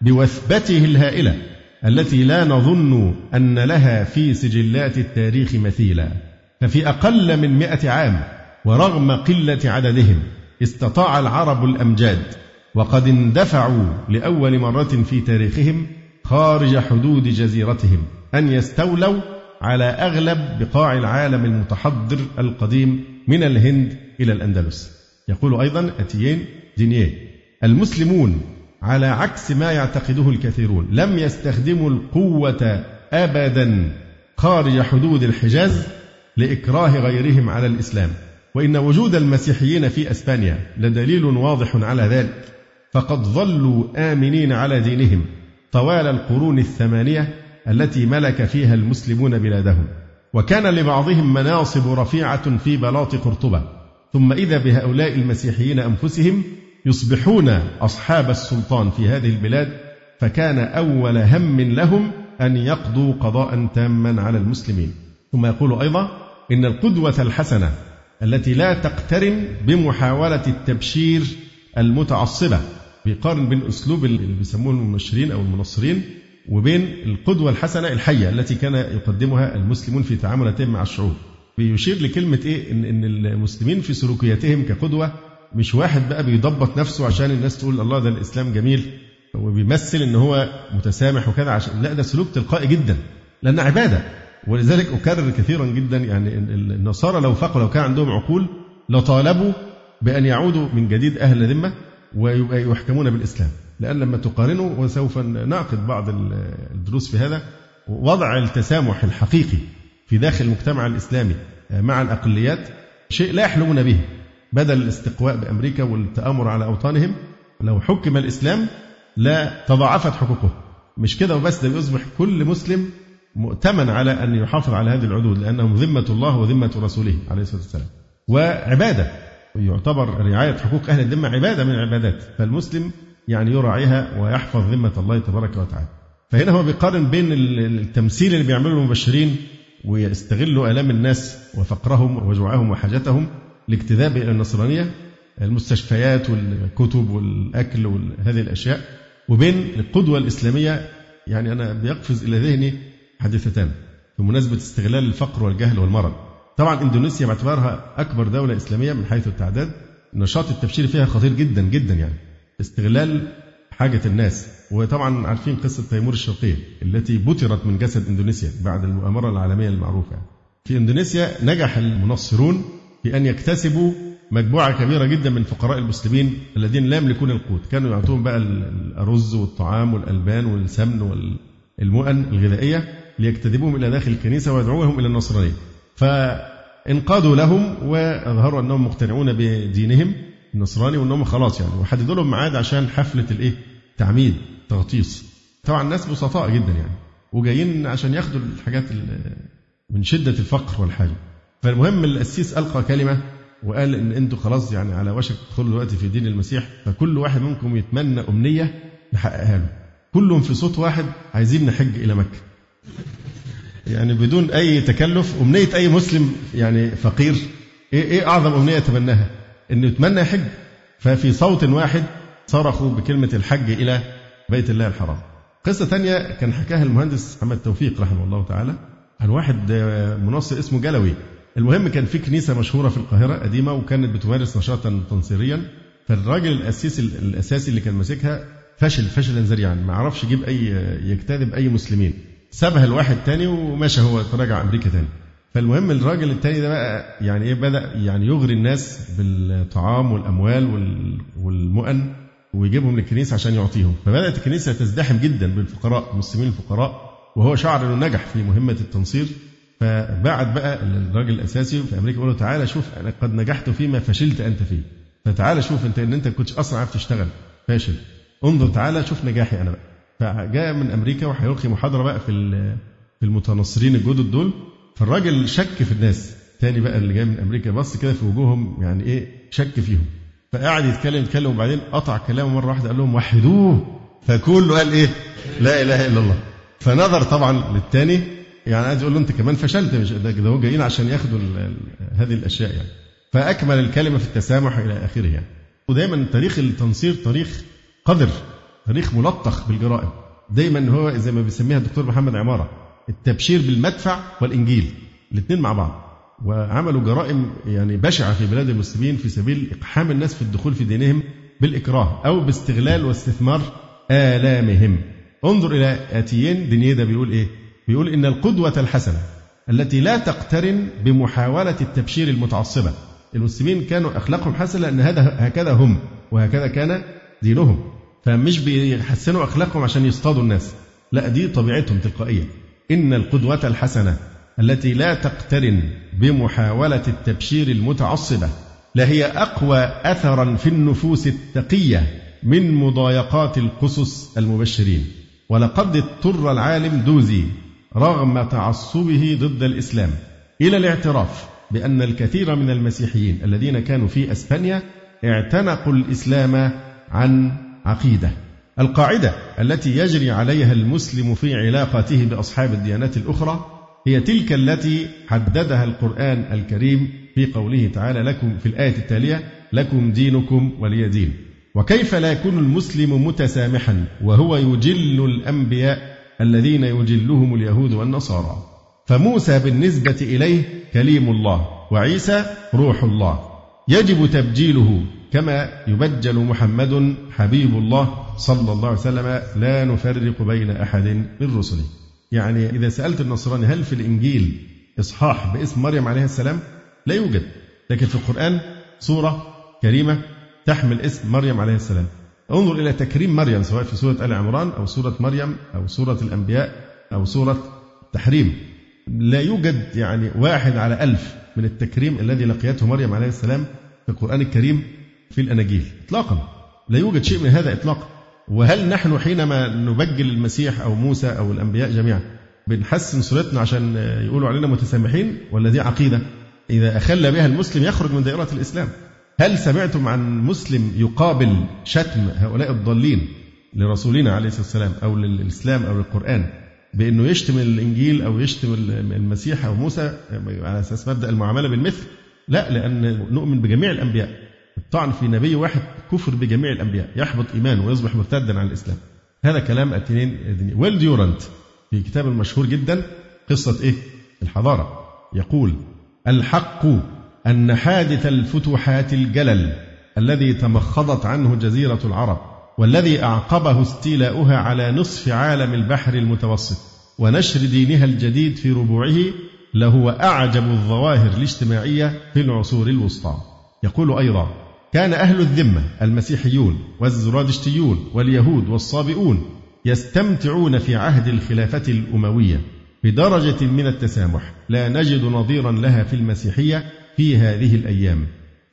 Speaker 1: بوثبته الهائلة التي لا نظن أن لها في سجلات التاريخ مثيلا ففي أقل من مئة عام ورغم قلة عددهم استطاع العرب الأمجاد وقد اندفعوا لأول مرة في تاريخهم خارج حدود جزيرتهم أن يستولوا على أغلب بقاع العالم المتحضر القديم من الهند إلى الأندلس. يقول أيضا أتيين دينيه المسلمون على عكس ما يعتقده الكثيرون لم يستخدموا القوة أبدا خارج حدود الحجاز لإكراه غيرهم على الإسلام. وإن وجود المسيحيين في أسبانيا لدليل واضح على ذلك فقد ظلوا آمنين على دينهم طوال القرون الثمانية التي ملك فيها المسلمون بلادهم. وكان لبعضهم مناصب رفيعة في بلاط قرطبة. ثم إذا بهؤلاء المسيحيين أنفسهم يصبحون أصحاب السلطان في هذه البلاد فكان أول هم لهم أن يقضوا قضاء تاما على المسلمين. ثم يقول أيضا إن القدوة الحسنة التي لا تقترن بمحاولة التبشير المتعصبة بيقارن بين أسلوب اللي بيسموه المنشرين أو المنصرين وبين القدوة الحسنة الحية التي كان يقدمها المسلمون في تعاملاتهم مع الشعوب. بيشير لكلمة إيه؟ إن, إن المسلمين في سلوكياتهم كقدوة مش واحد بقى بيضبط نفسه عشان الناس تقول الله ده الإسلام جميل وبيمثل إن هو متسامح وكذا عشان لا ده سلوك تلقائي جدا لأن عبادة. ولذلك أكرر كثيرا جدا يعني النصارى لو فقوا لو كان عندهم عقول لطالبوا بأن يعودوا من جديد أهل ذمة ويبقى يحكمون بالإسلام. لأن لما تقارنوا وسوف نعقد بعض الدروس في هذا وضع التسامح الحقيقي في داخل المجتمع الإسلامي مع الأقليات شيء لا يحلمون به. بدل الاستقواء بأمريكا والتآمر على أوطانهم لو حكم الإسلام لا تضاعفت حقوقه. مش كده وبس ده يصبح كل مسلم مؤتمن على أن يحافظ على هذه العدود لأنهم ذمة الله وذمة رسوله عليه الصلاة والسلام. وعبادة يعتبر رعاية حقوق أهل الذمة عبادة من العبادات. فالمسلم يعني يراعيها ويحفظ ذمة الله تبارك وتعالى. فهنا هو بيقارن بين التمثيل اللي بيعمله المبشرين ويستغلوا آلام الناس وفقرهم وجوعهم وحاجتهم لاجتذاب إلى النصرانية المستشفيات والكتب والأكل وهذه الأشياء. وبين القدوة الإسلامية يعني أنا بيقفز إلى ذهني حادثتان. بمناسبة استغلال الفقر والجهل والمرض طبعا إندونيسيا باعتبارها أكبر دولة إسلامية من حيث التعداد. النشاط التبشيري فيها خطير جدا جدا يعني. استغلال حاجة الناس. وطبعا عارفين قصة تيمور الشرقية التي بترت من جسد إندونيسيا بعد المؤامرة العالمية المعروفة. في إندونيسيا نجح المنصرون في أن يكتسبوا مجموعة كبيرة جدا من فقراء المسلمين الذين لا يملكون القوت. كانوا يعطوهم بقى الأرز والطعام والألبان والسمن والمؤن الغذائية. ليجتذبوهم إلى داخل الكنيسة ويدعوهم إلى النصرانية. فانقادوا لهم وأظهروا أنهم مقتنعون بدينهم النصراني وأنهم خلاص يعني. وحددوا لهم ميعاد عشان حفلة الإيه؟ تعميد تغطيس. طبعا الناس بسطاء جدا يعني. وجايين عشان ياخدوا الحاجات من شدة الفقر والحاجة. فالمهم القسيس ألقى كلمة وقال إن أنتوا خلاص يعني على وشك تدخلوا دلوقتي في دين المسيح. فكل واحد منكم يتمنى أمنية نحققها له. كلهم في صوت واحد عايزين نحج إلى مكة. يعني بدون أي تكلف أمنية أي مسلم يعني فقير إيه إيه أعظم أمنية يتمناها؟ إنه يتمنى يحج ففي صوت واحد صرخوا بكلمة الحج إلى بيت الله الحرام. قصة ثانية كان حكاها المهندس محمد توفيق رحمه الله تعالى عن واحد مناصر اسمه جلوي. المهم كان في كنيسة مشهورة في القاهرة قديمة وكانت بتمارس نشاطا تنصيريا. فالراجل الأسيس الأساسي اللي كان ماسكها فشل فشلا ذريعا. ما عرفش يجيب أي يجتذب أي مسلمين. سابها لواحد تاني ومشى هو تراجع أمريكا تاني. فالمهم الراجل التاني ده بقى يعني إيه بدأ يعني يغري الناس بالطعام والأموال والمؤن ويجيبهم للكنيسة عشان يعطيهم. فبدأت الكنيسة تزدحم جدا بالفقراء المسلمين الفقراء وهو شعر إنه نجح في مهمة التنصير. فبعت بقى الراجل الأساسي في أمريكا يقول له تعالى شوف أنا قد نجحت فيما فشلت أنت فيه. فتعالى شوف أنت إن أنت كنتش أصلا عارف تشتغل. فاشل. انظر تعالى شوف نجاحي أنا بقى. فجاء من أمريكا وهيلقي محاضرة بقى في في المتنصرين الجدد دول. فالراجل شك في الناس. تاني بقى اللي جاي من أمريكا بص كده في وجوههم يعني إيه شك فيهم. فقعد يتكلم يتكلم وبعدين قطع كلامه مرة واحدة قال لهم وحدوه. فكله قال إيه؟ لا إله إلا الله. فنظر طبعا للتاني. يعني عايز يقول له أنت كمان فشلت مش ده هو جايين عشان ياخدوا هذه الأشياء يعني. فأكمل الكلمة في التسامح إلى آخره يعني. ودايما تاريخ التنصير تاريخ قذر. تاريخ ملطخ بالجرائم. دايما هو زي ما بيسميها الدكتور محمد عمارة التبشير بالمدفع والإنجيل الاثنين مع بعض. وعملوا جرائم يعني بشعة في بلاد المسلمين في سبيل إقحام الناس في الدخول في دينهم بالإكراه أو باستغلال واستثمار آلامهم. انظر إلى آتيين دنيدا بيقول إيه؟ بيقول إن القدوة الحسنة التي لا تقترن بمحاولة التبشير المتعصبة. المسلمين كانوا أخلاقهم حسنة لأن هذا هكذا هم وهكذا كان دينهم. فمش بيحسنوا أخلاقهم عشان يصطادوا الناس. لا دي طبيعتهم تلقائية إن القدوة الحسنة التي لا تقترن بمحاولة التبشير المتعصبة لهي أقوى أثرا في النفوس التقية من مضايقات القصص المبشرين. ولقد اضطر العالم دوزي رغم تعصبه ضد الإسلام إلى الاعتراف بأن الكثير من المسيحيين الذين كانوا في أسبانيا اعتنقوا الإسلام عن عقيدة. القاعدة التي يجري عليها المسلم في علاقته بأصحاب الديانات الأخرى هي تلك التي حددها القرآن الكريم في قوله تعالى لكم في الآية التالية لكم دينكم ولي دين وكيف لا يكون المسلم متسامحا وهو يجل الأنبياء الذين يجلهم اليهود والنصارى؟ فموسى بالنسبة إليه كليم الله وعيسى روح الله. يجب تبجيله كما يبجل محمد حبيب الله صلى الله عليه وسلم لا نفرق بين أحد من رسله. يعني إذا سألت النصراني هل في الإنجيل إصحاح باسم مريم عليه السلام؟ لا يوجد. لكن في القرآن سورة كريمة تحمل اسم مريم عليه السلام. انظر إلى تكريم مريم سواء في سورة آل عمران أو سورة مريم أو سورة الأنبياء أو سورة التحريم. لا يوجد يعني واحد على ألف من التكريم الذي لقيته مريم عليه السلام في القرآن الكريم في الأناجيل إطلاقا. لا يوجد شيء من هذا إطلاقا. وهل نحن حينما نبجل المسيح أو موسى أو الأنبياء جميعا بنحسن صورتنا عشان يقولوا علينا متسامحين ولا دي عقيدة؟ إذا أخل بها المسلم يخرج من دائرة الإسلام. هل سمعتم عن مسلم يقابل شتم هؤلاء الضالين لرسولنا عليه الصلاة والسلام أو للإسلام أو للقرآن بأنه يشتم الإنجيل أو يشتم المسيح أو موسى؟ على أساس مبدأ المعاملة بالمثل. لا لأن نؤمن بجميع الأنبياء. الطعن في نبي واحد كفر بجميع الأنبياء يحبط إيمانه ويصبح مرتدا عن الإسلام. هذا كلام التنين ويل ديورانت في كتاب مشهور جدا قصة إيه؟ الحضارة. يقول الحق أن حادث الفتوحات الجلل الذي تمخضت عنه جزيرة العرب والذي أعقبه استيلاؤها على نصف عالم البحر المتوسط ونشر دينها الجديد في ربوعه لهو أعجب الظواهر الاجتماعية في العصور الوسطى. يقول أيضا كان أهل الذمة المسيحيون والزرادشتيون واليهود والصابئون يستمتعون في عهد الخلافة الأموية بدرجة من التسامح. لا نجد نظيرا لها في المسيحية في هذه الأيام.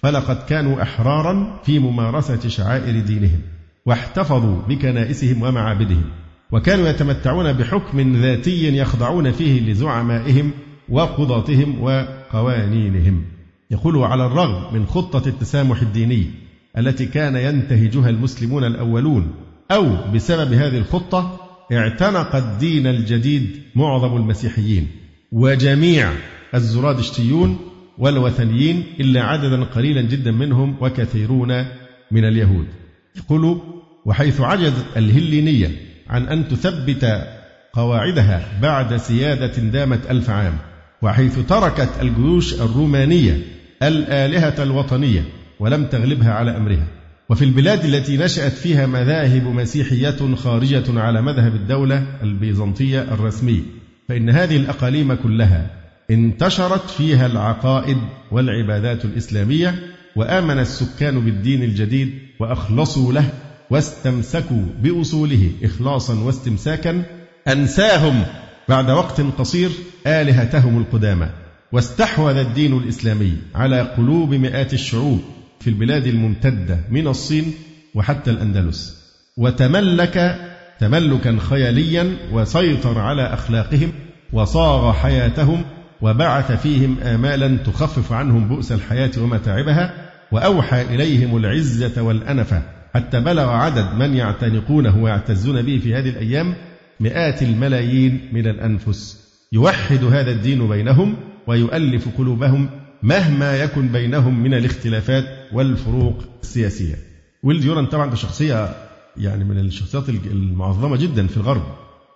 Speaker 1: فلقد كانوا أحرارا في ممارسة شعائر دينهم واحتفظوا بكنائسهم ومعابدهم وكانوا يتمتعون بحكم ذاتي يخضعون فيه لزعمائهم وقضاتهم وقوانينهم. يقول على الرغم من خطة التسامح الديني التي كان ينتهجها المسلمون الأولون أو بسبب هذه الخطة اعتنق الدين الجديد معظم المسيحيين وجميع الزرادشتيون والوثنيين إلا عددا قليلا جدا منهم وكثيرون من اليهود. يقول وحيث عجزت الهلينية عن أن تثبت قواعدها بعد سيادة دامت ألف عام وحيث تركت الجيوش الرومانية الآلهة الوطنية ولم تغلبها على أمرها. وفي البلاد التي نشأت فيها مذاهب مسيحية خارجة على مذهب الدولة البيزنطية الرسمي فإن هذه الأقاليم كلها انتشرت فيها العقائد والعبادات الإسلامية وآمن السكان بالدين الجديد وأخلصوا له واستمسكوا بأصوله إخلاصا واستمساكا أنساهم بعد وقت قصير آلهتهم القدامى. واستحوذ الدين الإسلامي على قلوب مئات الشعوب في البلاد الممتدة من الصين وحتى الأندلس وتملك تملكا خياليا وسيطر على أخلاقهم وصاغ حياتهم وبعث فيهم آمالا تخفف عنهم بؤس الحياة ومتاعبها وأوحى إليهم العزة والأنفة. حتى بلغ عدد من يعتنقونه ويعتزون به في هذه الأيام مئات الملايين من الأنفس. يوحد هذا الدين بينهم ويؤلف قلوبهم مهما يكن بينهم من الاختلافات والفروق السياسية. ويل ديوران طبعا ده شخصية يعني من الشخصيات المعظمة جدا في الغرب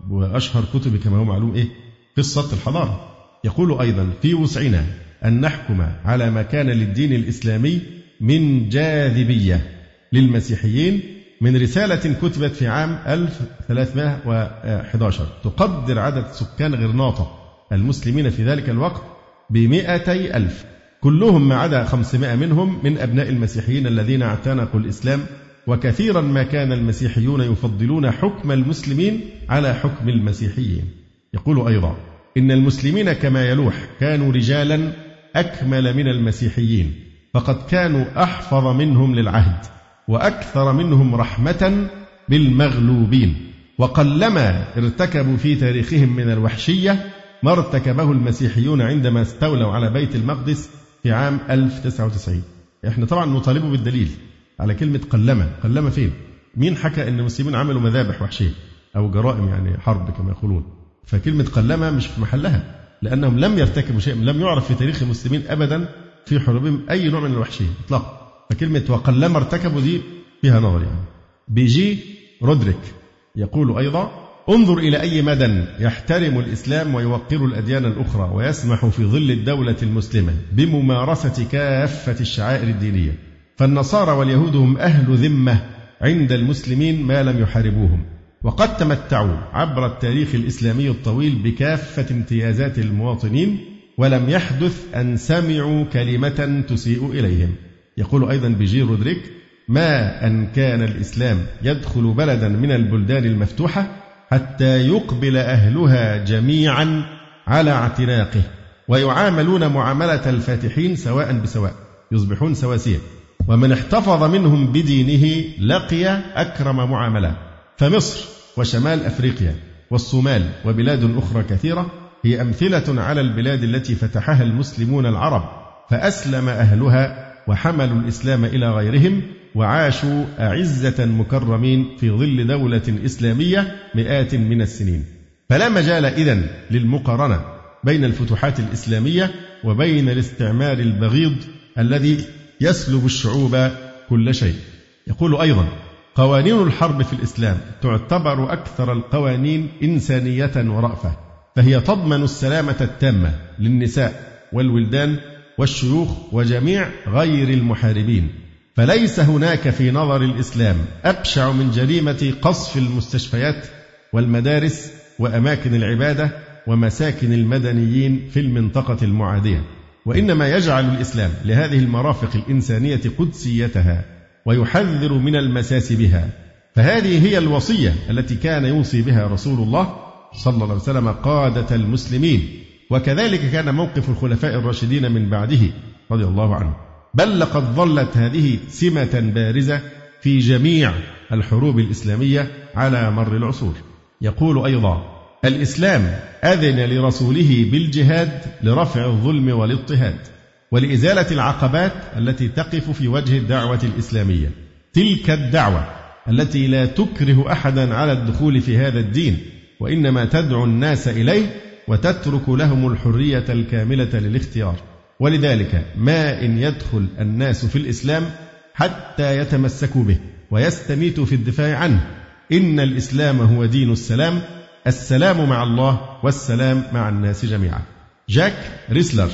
Speaker 1: وأشهر كتب كما هو معلوم إيه؟ قصة الحضارة. يقول أيضا في وسعنا أن نحكم على ما كان للدين الإسلامي من جاذبية للمسيحيين من رسالة كتبت في عام 1311 تقدر عدد سكان غرناطة المسلمين في ذلك الوقت بمئتي ألف. كلهم ما عدا خمسمائة منهم من أبناء المسيحيين الذين اعتنقوا الإسلام وكثيرا ما كان المسيحيون يفضلون حكم المسلمين على حكم المسيحيين. يقول أيضا إن المسلمين كما يلوح كانوا رجالا أكمل من المسيحيين فقد كانوا أحفظ منهم للعهد وأكثر منهم رحمة بالمغلوبين وقلما ارتكبوا في تاريخهم من الوحشية ما ارتكبه المسيحيون عندما استولوا على بيت المقدس في عام 1099 إحنا طبعا نطالبه بالدليل. على كلمة قلمة قلمة فين؟ مين حكى أن المسلمين عملوا مذابح وحشية أو جرائم يعني حرب كما يقولون. فكلمة قلمة مش في محلها. لأنهم لم يرتكبوا شيء. لم يعرف في تاريخ المسلمين أبدا في حروبهم أي نوع من الوحشية إطلاقا. فكلمة وقلما ارتكبوا دي فيها نظر يعني. بيجي رودريك. يقول أيضا انظر إلى أي مدى يحترم الإسلام ويوقر الأديان الأخرى ويسمح في ظل الدولة المسلمة بممارسة كافة الشعائر الدينية. فالنصارى واليهود هم أهل ذمة عند المسلمين ما لم يحاربوهم. وقد تمتعوا عبر التاريخ الإسلامي الطويل بكافة امتيازات المواطنين ولم يحدث أن سمعوا كلمة تسيء إليهم. يقول أيضا بيجي رودريك ما أن كان الإسلام يدخل بلدا من البلدان المفتوحة حتى يقبل أهلها جميعا على اعتناقه. ويعاملون معاملة الفاتحين سواء بسواء يصبحون سواسية. ومن احتفظ منهم بدينه لقي أكرم معاملة. فمصر وشمال أفريقيا والصومال وبلاد أخرى كثيرة هي أمثلة على البلاد التي فتحها المسلمون العرب فأسلم أهلها وحملوا الإسلام إلى غيرهم وعاشوا أعزة مكرمين في ظل دولة إسلامية مئات من السنين. فلا مجال إذن للمقارنة بين الفتوحات الإسلامية وبين الاستعمار البغيض الذي يسلب الشعوب كل شيء. يقول أيضا قوانين الحرب في الإسلام تعتبر أكثر القوانين إنسانية ورأفة فهي تضمن السلامة التامة للنساء والولدان والشيوخ وجميع غير المحاربين. فليس هناك في نظر الإسلام أبشع من جريمة قصف المستشفيات والمدارس وأماكن العبادة ومساكن المدنيين في المنطقة المعادية. وإنما يجعل الإسلام لهذه المرافق الإنسانية قدسيتها ويحذر من المساس بها. فهذه هي الوصية التي كان يوصي بها رسول الله صلى الله عليه وسلم قادة المسلمين. وكذلك كان موقف الخلفاء الراشدين من بعده رضي الله عنهم بل لقد ظلت هذه سمة بارزة في جميع الحروب الإسلامية على مر العصور. يقول أيضا الإسلام أذن لرسوله بالجهاد لرفع الظلم والاضطهاد ولإزالة العقبات التي تقف في وجه الدعوة الإسلامية. تلك الدعوة التي لا تكره أحدا على الدخول في هذا الدين وإنما تدعو الناس إليه وتترك لهم الحرية الكاملة للاختيار. ولذلك ما إن يدخل الناس في الإسلام حتى يتمسكوا به ويستميتوا في الدفاع عنه. إن الإسلام هو دين السلام. السلام مع الله والسلام مع الناس جميعا. جاك ريسلر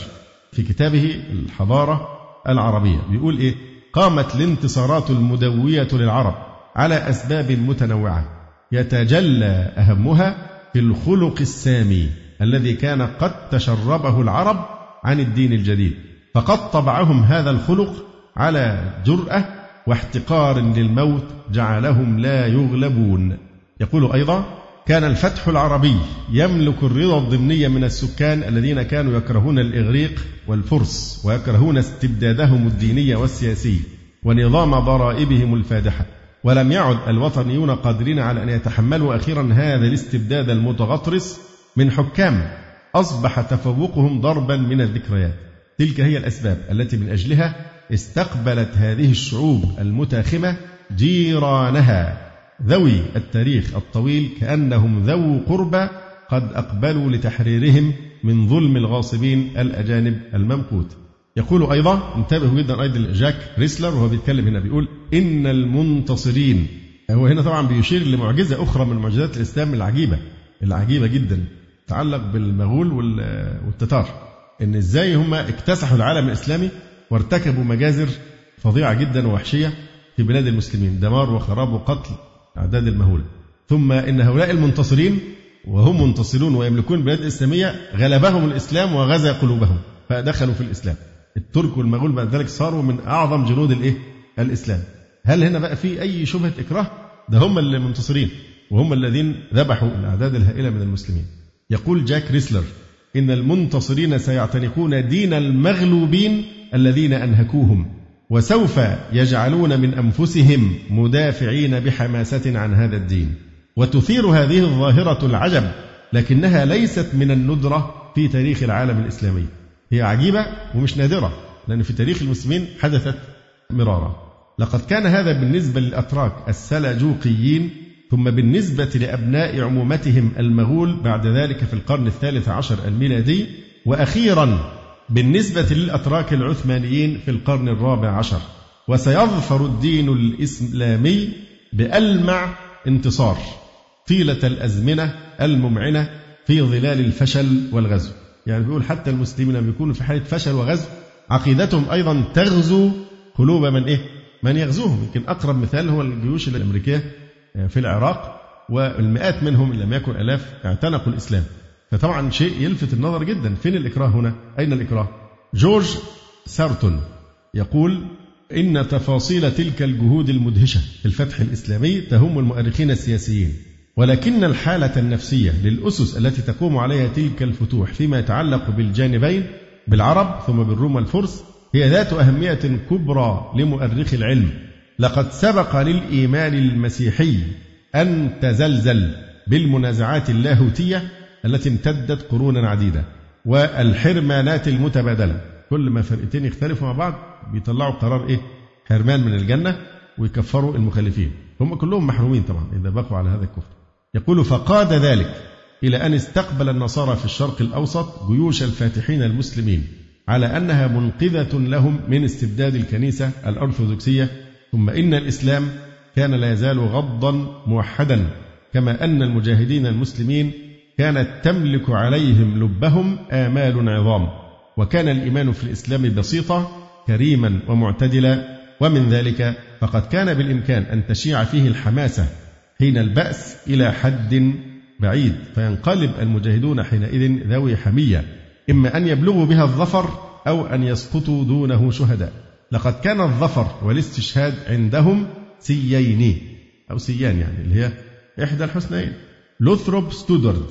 Speaker 1: في كتابه الحضارة العربية بيقول إيه؟ قامت الانتصارات المدوية للعرب على أسباب متنوعة. يتجلى أهمها في الخلق السامي الذي كان قد تشربه العرب عن الدين الجديد. فقد طبعهم هذا الخلق على جرأة واحتقار للموت جعلهم لا يغلبون. يقول أيضا كان الفتح العربي يملك الرضا الضمني من السكان الذين كانوا يكرهون الإغريق والفرس ويكرهون استبدادهم الديني والسياسي ونظام ضرائبهم الفادحة. ولم يعد الوطنيون قادرين على أن يتحملوا أخيرا هذا الاستبداد المتغطرس من حكام أصبح تفوقهم ضربا من الذكريات. تلك هي الأسباب التي من أجلها استقبلت هذه الشعوب المتاخمة جيرانها. ذوي التاريخ الطويل كأنهم ذو قربى قد أقبلوا لتحريرهم من ظلم الغاصبين الأجانب الممقوت. يقول أيضا انتبهوا جدا أيضا جاك ريسلر وهو بيتكلم هنا بيقول إن المنتصرين هو هنا طبعا بيشير لمعجزة أخرى من معجزات الإسلام العجيبة. العجيبة جدا. تتعلق بالمغول والتتار. إن إزاي هم اكتسحوا العالم الإسلامي وارتكبوا مجازر فظيعة جدا ووحشية في بلاد المسلمين. دمار وخراب وقتل أعداد المهولة ثم إن هؤلاء المنتصرين وهم منتصرون ويملكون بلاد إسلامية غلبهم الإسلام وغزا قلوبهم فدخلوا في الإسلام. الترك والمغول بعد ذلك صاروا من أعظم جنود الإيه؟ الإسلام. هل هنا بقى في أي شبهة إكراه؟ ده هم اللي منتصرين وهم الذين ذبحوا الأعداد الهائلة من المسلمين. يقول جاك ريسلر إن المنتصرين سيعتنقون دين المغلوبين الذين أنهكوهم وسوف يجعلون من أنفسهم مدافعين بحماسة عن هذا الدين. وتثير هذه الظاهرة العجب لكنها ليست من الندرة في تاريخ العالم الإسلامي. هي عجيبة ومش نادرة لأن في تاريخ المسلمين حدثت مرارا. لقد كان هذا بالنسبة للأتراك السلجوقيين ثم بالنسبة لأبناء عمومتهم المغول بعد ذلك في القرن الثالث عشر الميلادي وأخيرا بالنسبة للأتراك العثمانيين في القرن الرابع عشر. وسيظفر الدين الإسلامي بألمع انتصار طيلة الأزمنة الممعنة في ظلال الفشل والغزو. يعني بيقول حتى المسلمين لما يكونوا في حالة فشل وغزو عقيدتهم أيضا تغزو قلوب من إيه؟ من يغزوهم. يمكن أقرب مثال هو الجيوش الأمريكية في العراق والمئات منهم إن لم يكن آلاف اعتنقوا الإسلام. فطبعا شيء يلفت النظر جدا. فين الإكراه هنا؟ أين الإكراه؟ جورج سارتون يقول إن تفاصيل تلك الجهود المدهشة في الفتح الإسلامي تهم المؤرخين السياسيين. ولكن الحالة النفسية للأسس التي تقوم عليها تلك الفتوح فيما يتعلق بالجانبين بالعرب ثم بالروم والفرس هي ذات أهمية كبرى لمؤرخي العلم. لقد سبق للإيمان المسيحي أن تزلزل بالمنازعات اللاهوتية التي امتدت قرونا عديدة والحرمانات المتبادلة. كل ما فرقتين يختلفوا مع بعض بيطلعوا قرار إيه؟ حرمان من الجنة ويكفروا المخالفين. هم كلهم محرومين طبعا إذا بقوا على هذا الكفر. يقول فقاد ذلك إلى أن استقبل النصارى في الشرق الأوسط جيوش الفاتحين المسلمين على أنها منقذة لهم من استبداد الكنيسة الأرثوذكسية ثم إن الإسلام كان لا يزال غضا موحدا كما أن المجاهدين المسلمين كانت تملك عليهم لبهم آمال عظام وكان الإيمان في الإسلام بسيطة كريما ومعتدلا ومن ذلك فقد كان بالإمكان أن تشيع فيه الحماسة حين البأس إلى حد بعيد. فينقلب المجاهدون حينئذ ذوي حمية إما أن يبلغوا بها الظفر أو أن يسقطوا دونه شهداء. لقد كان الظفر والاستشهاد عندهم سيين أو سيان يعني اللي هي إحدى الحسنيين. لوثروب ستودرد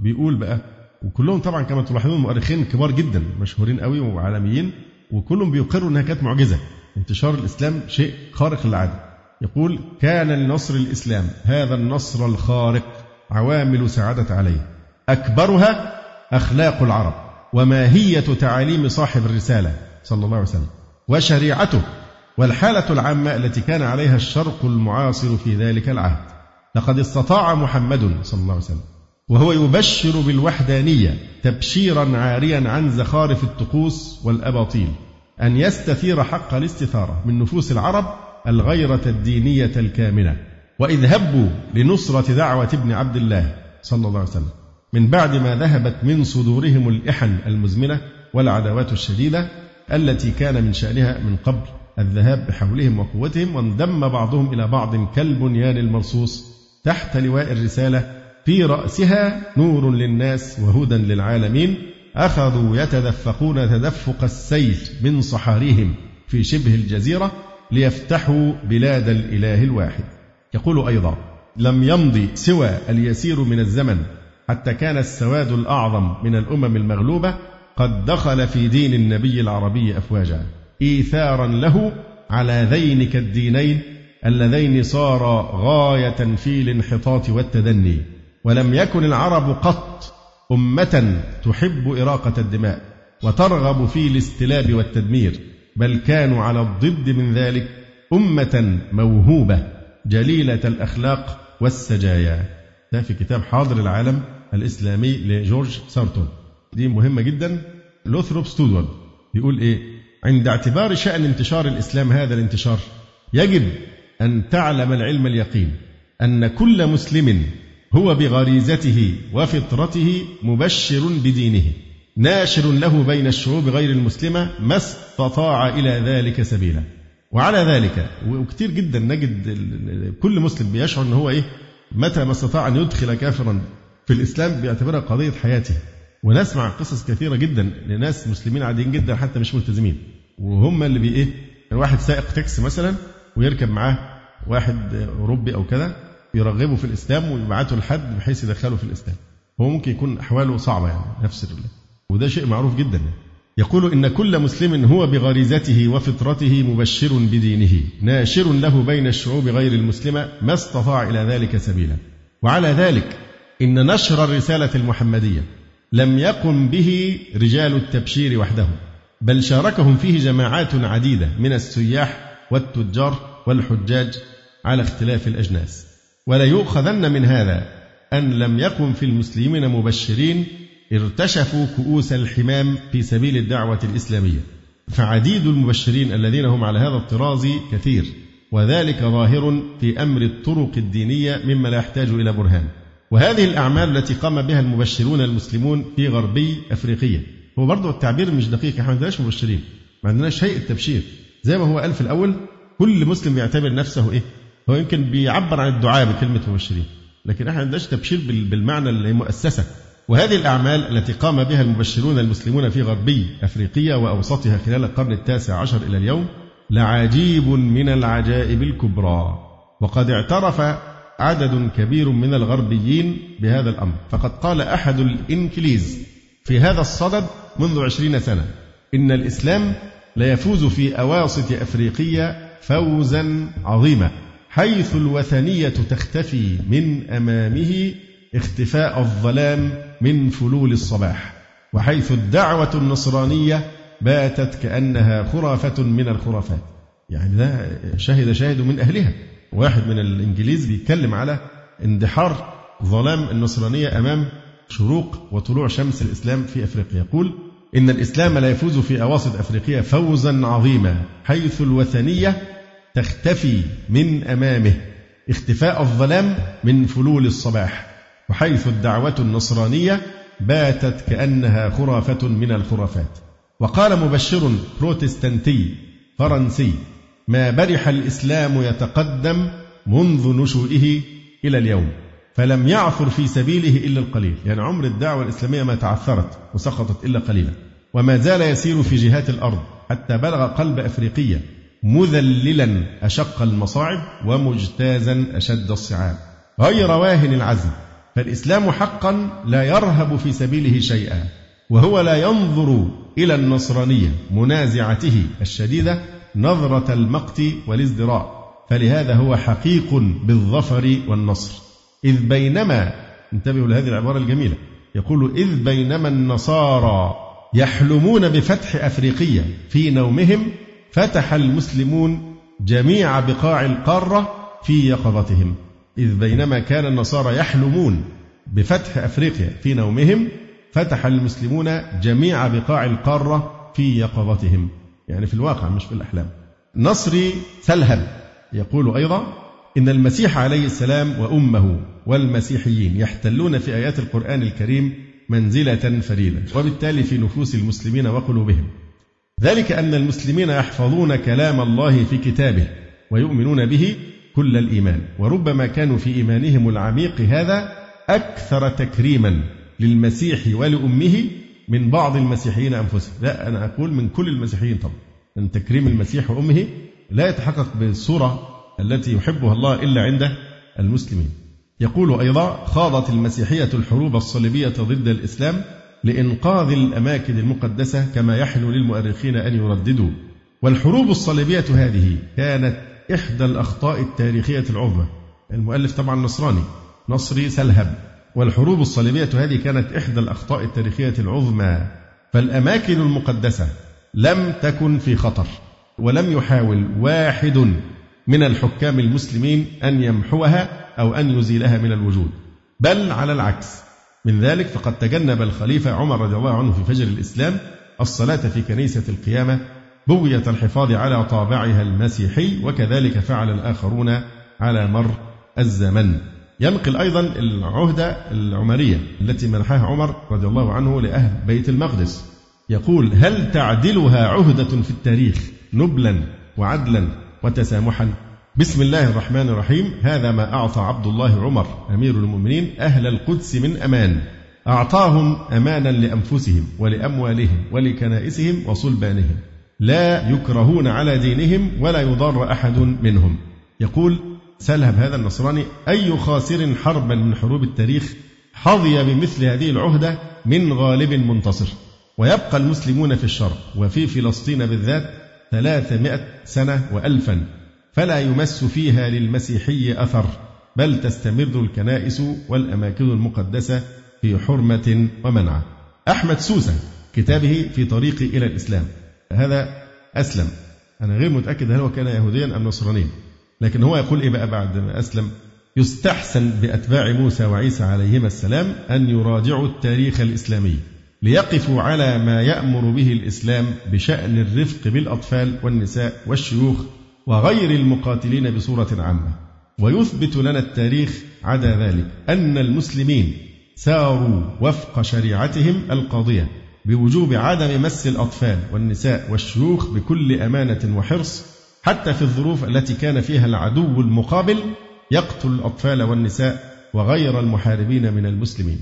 Speaker 1: بيقول بقى وكلهم طبعا كما تلاحظون مؤرخين كبار جدا مشهورين قوي وعالميين وكلهم بيقروا إنها كانت معجزة. انتشار الإسلام شيء خارق للعادة. يقول كان لنصر الإسلام هذا النصر الخارق عوامل سعادة عليه. أكبرها أخلاق العرب وماهية تعاليم صاحب الرسالة صلى الله عليه وسلم. وشريعته والحالة العامة التي كان عليها الشرق المعاصر في ذلك العهد. لقد استطاع محمد صلى الله عليه وسلم وهو يبشر بالوحدانية تبشيرا عاريا عن زخارف الطقوس والأباطيل أن يستثير حق الاستثارة من نفوس العرب الغيرة الدينية الكامنة. وإذ هبوا لنصرة دعوة ابن عبد الله صلى الله عليه وسلم من بعد ما ذهبت من صدورهم الإحن المزمنة والعداوات الشديدة التي كان من شأنها من قبل الذهاب بحولهم وقوتهم وانضم بعضهم إلى بعض كالبنيان المرصوص تحت لواء الرسالة في رأسها نور للناس وهدى للعالمين أخذوا يتدفقون تدفق السيل من صحاريهم في شبه الجزيرة ليفتحوا بلاد الإله الواحد. يقول أيضا لم يمضي سوى اليسير من الزمن حتى كان السواد الأعظم من الأمم المغلوبة قد دخل في دين النبي العربي أفواجا إيثارا له على ذينك الدينين اللذين صارا غاية في الانحطاط والتدني ولم يكن العرب قط أمة تحب إراقة الدماء وترغب في الاستلاب والتدمير بل كانوا على الضد من ذلك أمة موهوبة جليلة الأخلاق والسجايا. ده في كتاب حاضر العالم الإسلامي لجورج سارتون. دي مهمة جدا. لوثروب ستودورد بيقول إيه؟ عند اعتبار شأن انتشار الإسلام هذا الانتشار يجب أن تعلم العلم اليقين أن كل مسلم هو بغريزته وفطرته مبشر بدينه ناشر له بين الشعوب غير المسلمة ما استطاع إلى ذلك سبيلا. وعلى ذلك وكثير جدا نجد كل مسلم بيشعر ان هو إيه؟ متى ما استطاع أن يدخل كافرا في الإسلام بيعتبرها قضية حياته. ونسمع قصص كثيرة جدا لناس مسلمين عاديين جدا حتى مش ملتزمين. وهم اللي بي إيه؟ واحد سائق تاكسي مثلا ويركب معاه واحد أوروبي أو كذا يرغبه في الإسلام ويبعته لحد بحيث يدخله في الإسلام. هو ممكن يكون أحواله صعبة يعني نفس وده شيء معروف جدا. يعني. يقول إن كل مسلم هو بغريزته وفطرته مبشر بدينه ناشر له بين الشعوب غير المسلمة ما استطاع إلى ذلك سبيلا. وعلى ذلك إن نشر الرسالة المحمدية لم يقم به رجال التبشير وحدهم بل شاركهم فيه جماعات عديدة من السياح والتجار والحجاج على اختلاف الأجناس. ولا يؤخذن من هذا أن لم يقم في المسلمين مبشرين ارتشفوا كؤوس الحمام في سبيل الدعوة الإسلامية. فعديد المبشرين الذين هم على هذا الطراز كثير وذلك ظاهر في أمر الطرق الدينية مما لا يحتاج إلى برهان. وهذه الأعمال التي قام بها المبشرون المسلمون في غربي أفريقيا. هو برضه التعبير مش دقيق إحنا ما عندناش مبشرين ما عندناش هيئة تبشير. زي ما هو قال في الأول كل مسلم بيعتبر نفسه إيه؟ هو يمكن بيعبر عن الدعاء بكلمة مبشرين لكن إحنا عندناش تبشير بالمعنى اللي مؤسسة. وهذه الأعمال التي قام بها المبشرون المسلمون في غربي أفريقيا وأوسطها خلال القرن التاسع عشر إلى اليوم لعجيب من العجائب الكبرى. وقد اعترف عدد كبير من الغربيين بهذا الأمر. فقد قال أحد الإنكليز في هذا الصدد منذ عشرين سنة إن الإسلام ليفوز في أواسط أفريقيا فوزا عظيما حيث الوثنية تختفي من أمامه اختفاء الظلام من فلول الصباح وحيث الدعوة النصرانية باتت كأنها خرافة من الخرافات. يعني ده شهد شاهد من أهلها. واحد من الإنجليز بيتكلم على اندحار ظلام النصرانية أمام شروق وطلوع شمس الإسلام في أفريقيا. يقول إن الإسلام لا يفوز في أواسط أفريقيا فوزا عظيما حيث الوثنية تختفي من أمامه اختفاء الظلام من فلول الصباح وحيث الدعوة النصرانية باتت كأنها خرافة من الخرافات. وقال مبشر بروتستانتي فرنسي ما برح الإسلام يتقدم منذ نشوئه إلى اليوم فلم يعثر في سبيله إلا القليل. يعني عمر الدعوة الإسلامية ما تعثرت وسقطت إلا قليلا. وما زال يسير في جهات الأرض حتى بلغ قلب أفريقية مذللا أشق المصاعب ومجتازا أشد الصعاب. غير واهن العزم فالإسلام حقا لا يرهب في سبيله شيئا وهو لا ينظر إلى النصرانية منازعته الشديدة نظرة المقت والازدراء فلهذا هو حقيق بالظفر والنصر. إذ بينما انتبهوا لهذه العبارة الجميلة يقول إذ بينما النصارى يحلمون بفتح أفريقيا في نومهم فتح المسلمون جميع بقاع القارة في يقظتهم. إذ بينما كان النصارى يحلمون بفتح أفريقيا في نومهم فتح المسلمون جميع بقاع القارة في يقظتهم. يعني في الواقع مش في الأحلام. نصري سلهب يقول أيضا إن المسيح عليه السلام وأمه والمسيحيين يحتلون في آيات القرآن الكريم منزلة فريدة وبالتالي في نفوس المسلمين وقلوبهم. ذلك أن المسلمين يحفظون كلام الله في كتابه ويؤمنون به كل الإيمان وربما كانوا في إيمانهم العميق هذا أكثر تكريما للمسيح ولأمه من بعض المسيحيين أنفسهم. لا أنا أقول من كل المسيحيين طبعا. من تكريم المسيح وأمه لا يتحقق بالصورة التي يحبها الله إلا عند المسلمين. يقول أيضا خاضت المسيحية الحروب الصليبية ضد الإسلام لإنقاذ الأماكن المقدسة كما يحلو للمؤرخين أن يرددوا. والحروب الصليبية هذه كانت إحدى الأخطاء التاريخية العظمى. المؤلف طبعا نصراني نصري سلهب والحروب الصليبية هذه كانت إحدى الأخطاء التاريخية العظمى فالأماكن المقدسة لم تكن في خطر ولم يحاول واحد من الحكام المسلمين أن يمحوها أو أن يزيلها من الوجود بل على العكس. من ذلك فقد تجنب الخليفة عمر رضي الله عنه في فجر الإسلام الصلاة في كنيسة القيامة بغية الحفاظ على طابعها المسيحي وكذلك فعل الآخرون على مر الزمن. ينقل أيضا العهدة العمرية التي منحها عمر رضي الله عنه لأهل بيت المقدس. يقول هل تعدلها عهدة في التاريخ نبلا وعدلا وتسامحا؟ بسم الله الرحمن الرحيم. هذا ما أعطى عبد الله عمر أمير المؤمنين أهل القدس من أمان. أعطاهم أمانا لأنفسهم ولأموالهم ولكنائسهم وصلبانهم. لا يكرهون على دينهم ولا يضار أحد منهم. يقول سلهب هذا النصراني أي خاسر حربا من حروب التاريخ حظي بمثل هذه العهدة من غالب منتصر؟ ويبقى المسلمون في الشرق وفي فلسطين بالذات ثلاثمائة سنة وألفا فلا يمس فيها للمسيحي أثر بل تستمر الكنائس والأماكن المقدسة في حرمة ومنعة. أحمد سوسة كتابه في طريقي إلى الإسلام. هذا أسلم. أنا غير متأكد هل هو كان يهوديا أم نصرانيا. لكن هو يقول إيه بقى بعد ما أسلم؟ يستحسن بأتباع موسى وعيسى عليهما السلام أن يراجعوا التاريخ الإسلامي ليقفوا على ما يأمر به الإسلام بشأن الرفق بالأطفال والنساء والشيوخ وغير المقاتلين بصورة عامة. ويثبت لنا التاريخ عدا ذلك أن المسلمين ساروا وفق شريعتهم القاضية بوجوب عدم مس الأطفال والنساء والشيوخ بكل أمانة وحرص حتى في الظروف التي كان فيها العدو المقابل يقتل الأطفال والنساء وغير المحاربين من المسلمين.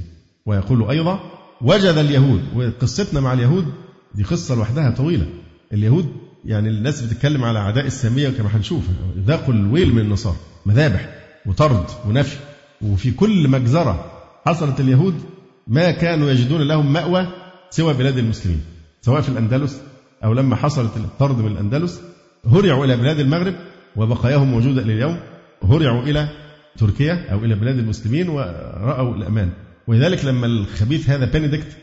Speaker 1: ويقول أيضا وجد اليهود وقصتنا مع اليهود دي قصة لوحدها طويلة. اليهود يعني الناس بتتكلم على أعداء السامية كما هنشوف. ذاقوا الويل من النصارى مذابح وطرد ونفي. وفي كل مجزرة حصلت اليهود ما كانوا يجدون لهم مأوى سوى بلاد المسلمين سواء في الأندلس أو لما حصلت الطرد من الأندلس هرعوا إلى بلاد المغرب وبقاياهم موجودة إلى اليوم هرعوا إلى تركيا أو إلى بلاد المسلمين ورأوا الأمان. ولذلك لما الخبيث هذا بنديكت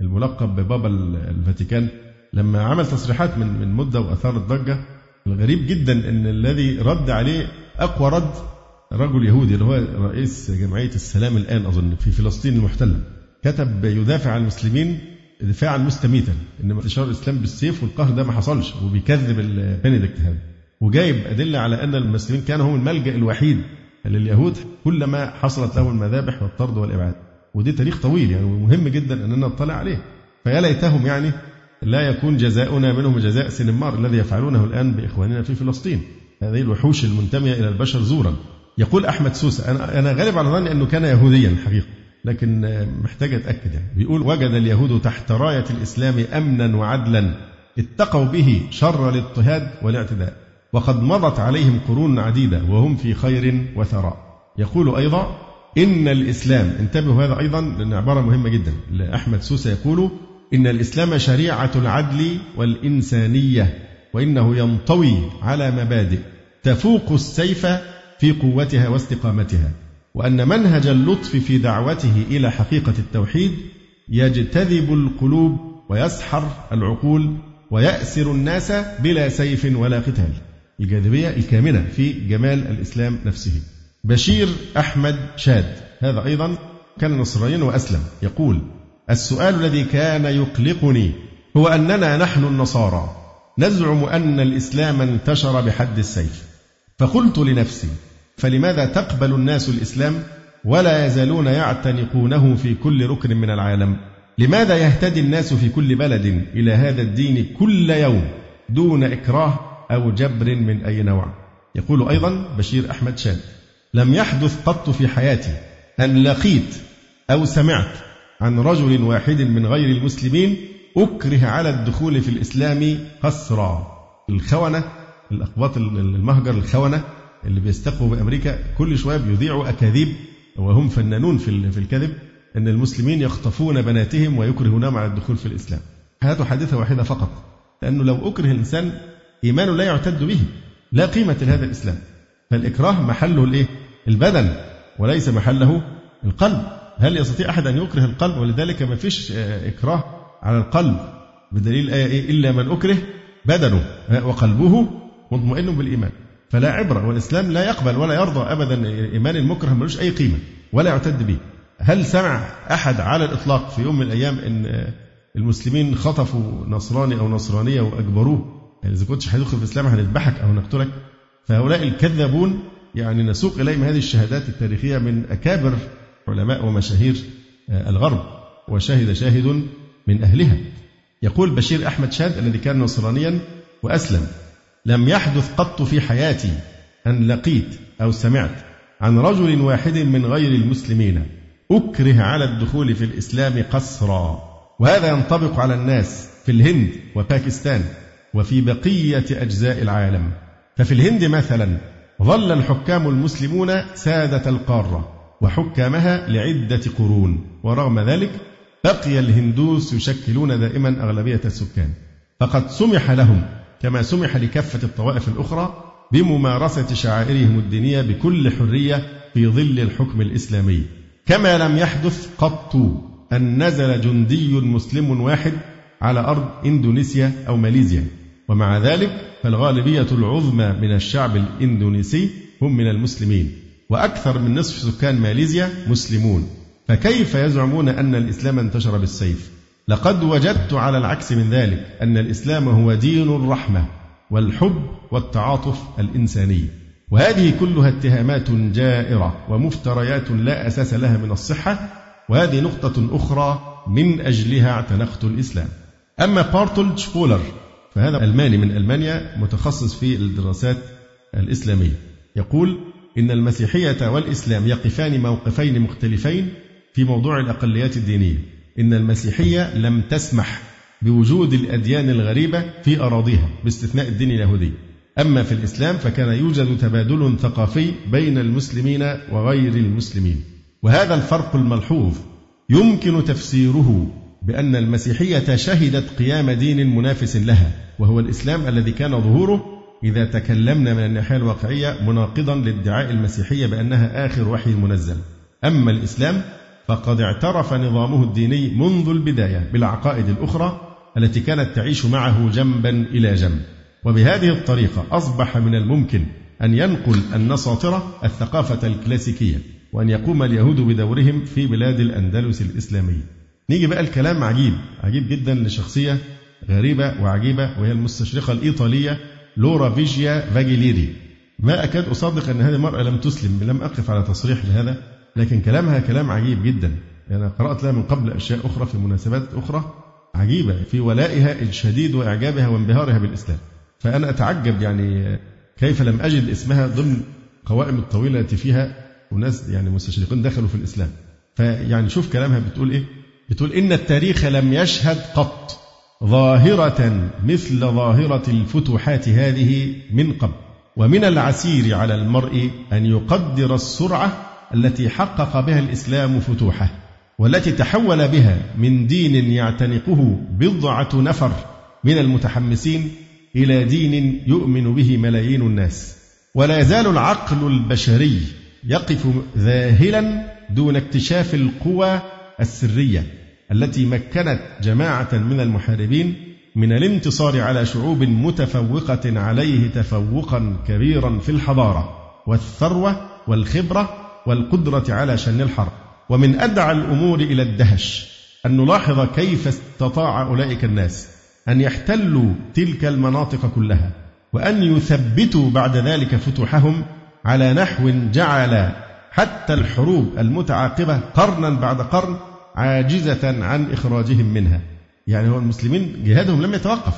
Speaker 1: الملقب ببابا الفاتيكان لما عمل تصريحات من من مدة واثارت ضجه الغريب جدا إن الذي رد عليه أقوى رد رجل يهودي اللي هو رئيس جمعية السلام الآن أظن في فلسطين المحتلة. كتب يدافع عن المسلمين دفاعا مستميتا ان انتشار الإسلام بالسيف والقهر ده ما حصلش وبيكذب بنديكت هذا. وجايب أدلة على أن المسلمين كانوا هم الملجأ الوحيد لليهود كلما حصلت لهم المذابح والطرد والإبعاد. ودي تاريخ طويل يعني ومهم جدا أننا نطلع عليه. فيا ليتهم يعني لا يكون جزاؤنا منهم جزاء سنمار الذي يفعلونه الآن بإخواننا في فلسطين. هذه الوحوش المنتمية إلى البشر زورا. يقول أحمد سوسة أنا أنا غالب على ظني أنه كان يهوديا الحقيقة لكن محتاج أتأكد يعني. بيقول وجد اليهود تحت راية الإسلام أمنا وعدلا. اتقوا به شر الاضطهاد والاعتداء. وقد مضت عليهم قرون عديدة وهم في خير وثراء. يقول أيضا إن الإسلام انتبهوا هذا أيضا لأن عبارة مهمة جدا. لأحمد سوسة يقول إن الإسلام شريعة العدل والإنسانية وإنه ينطوي على مبادئ تفوق السيف في قوتها واستقامتها. وأن منهج اللطف في دعوته إلى حقيقة التوحيد يجتذب القلوب ويسحر العقول ويأسر الناس بلا سيف ولا قتال. الجاذبية الكامنة في جمال الإسلام نفسه. بشير أحمد شاد هذا أيضا كان نصرانيا وأسلم يقول السؤال الذي كان يقلقني هو أننا نحن النصارى نزعم أن الإسلام انتشر بحد السيف. فقلت لنفسي فلماذا تقبل الناس الإسلام ولا يزالون يعتنقونه في كل ركن من العالم؟ لماذا يهتدي الناس في كل بلد إلى هذا الدين كل يوم دون إكراه أو جبر من أي نوع؟ يقول أيضا بشير أحمد شاد لم يحدث قط في حياتي أن لقيت أو سمعت عن رجل واحد من غير المسلمين أكره على الدخول في الإسلام قسرا الخونة الأقباط المهجر الخونة اللي بيستقوا بأمريكا كل شوية بيذيعوا أكاذيب وهم فنانون في الكذب أن المسلمين يخطفون بناتهم ويكرهونهم على الدخول في الإسلام. هاتوا حادثة واحدة فقط لأنه لو أكره الإنسان إيمانه لا يعتد به لا قيمة لهذا الإسلام. فالإكراه محله الإيه؟ البدن وليس محله القلب. هل يستطيع أحد أن يكره القلب؟ ولذلك ما فيش آه، إكراه على القلب بدليل الآية إيه إلا من أكره بدنه آه، وقلبه مطمئن بالإيمان. فلا عبرة والإسلام لا يقبل ولا يرضى أبدا إيمان المكره ملوش أي قيمة ولا يعتد به. هل سمع أحد على الإطلاق في يوم من الأيام أن المسلمين خطفوا نصراني أو نصرانية وأجبروه؟ يعني إذا كنتش هتدخل في الإسلام هنذبحك أو نقتلك. فهؤلاء الكذابون يعني نسوق إليهم هذه الشهادات التاريخية من أكابر علماء ومشاهير آه، الغرب. وشهد شاهد من أهلها. يقول بشير أحمد شاد الذي كان نصرانيا وأسلم. لم يحدث قط في حياتي أن لقيت أو سمعت عن رجل واحد من غير المسلمين أكره على الدخول في الإسلام قسرا وهذا ينطبق على الناس في الهند وباكستان وفي بقية أجزاء العالم. ففي الهند مثلا ظل الحكام المسلمون سادة القارة وحكامها لعدة قرون. ورغم ذلك بقي الهندوس يشكلون دائما أغلبية السكان. فقد سمح لهم كما سمح لكافة الطوائف الأخرى بممارسة شعائرهم الدينية بكل حرية في ظل الحكم الإسلامي. كما لم يحدث قط أن نزل جندي مسلم واحد على أرض إندونيسيا أو ماليزيا. ومع ذلك فالغالبية العظمى من الشعب الإندونيسي هم من المسلمين وأكثر من نصف سكان ماليزيا مسلمون. فكيف يزعمون أن الإسلام انتشر بالسيف؟ لقد وجدت على العكس من ذلك أن الإسلام هو دين الرحمة والحب والتعاطف الإنساني. وهذه كلها اتهامات جائرة ومفتريات لا أساس لها من الصحة وهذه نقطة أخرى من أجلها اعتنقت الإسلام. أما بارتولد شبولر فهذا ألماني من ألمانيا متخصص في الدراسات الإسلامية. يقول إن المسيحية والإسلام يقفان موقفين مختلفين في موضوع الأقليات الدينية. إن المسيحية لم تسمح بوجود الأديان الغريبة في أراضيها باستثناء الدين اليهودي. أما في الإسلام فكان يوجد تبادل ثقافي بين المسلمين وغير المسلمين. وهذا الفرق الملحوظ يمكن تفسيره بأن المسيحية شهدت قيام دين منافس لها وهو الإسلام الذي كان ظهوره إذا تكلمنا من الناحية الواقعية مناقضا لادعاء المسيحية بأنها آخر وحي منزل. أما الإسلام فقد اعترف نظامه الديني منذ البداية بالعقائد الأخرى التي كانت تعيش معه جنبا إلى جنب. وبهذه الطريقة أصبح من الممكن أن ينقل النساطرة الثقافة الكلاسيكية وأن يقوم اليهود بدورهم في بلاد الأندلس الإسلامية نيجي بقى الكلام عجيب عجيب جدا لشخصية غريبة وعجيبة وهي المستشرقة الإيطالية لورا فيجيا فاجيليري ما أكاد أصدق أن هذه المرأة لم تسلم لم أقف على تصريح بهذا لكن كلامها كلام عجيب جدا. أنا قرأت لها من قبل أشياء أخرى في مناسبات أخرى عجيبة في ولائها الشديد وإعجابها وانبهارها بالإسلام. فأنا أتعجب يعني كيف لم أجد اسمها ضمن قوائم الطويلة التي فيها وناس يعني مستشرقين دخلوا في الإسلام. فيعني شوف كلامها بتقول إيه؟ بتقول إن التاريخ لم يشهد قط ظاهرة مثل ظاهرة الفتوحات هذه من قبل. ومن العسير على المرء أن يقدر السرعة التي حقق بها الإسلام فتوحه والتي تحول بها من دين يعتنقه بضعة نفر من المتحمسين إلى دين يؤمن به ملايين الناس. ولا يزال العقل البشري يقف ذاهلا دون اكتشاف القوى السرية التي مكنت جماعة من المحاربين من الانتصار على شعوب متفوقة عليه تفوقا كبيرا في الحضارة والثروة والخبرة والقدرة على شن الحرب. ومن أدعى الأمور إلى الدهش أن نلاحظ كيف استطاع أولئك الناس أن يحتلوا تلك المناطق كلها وأن يثبتوا بعد ذلك فتوحهم على نحو جعل حتى الحروب المتعاقبة قرنا بعد قرن عاجزة عن إخراجهم منها. يعني هو المسلمين جهادهم لم يتوقف.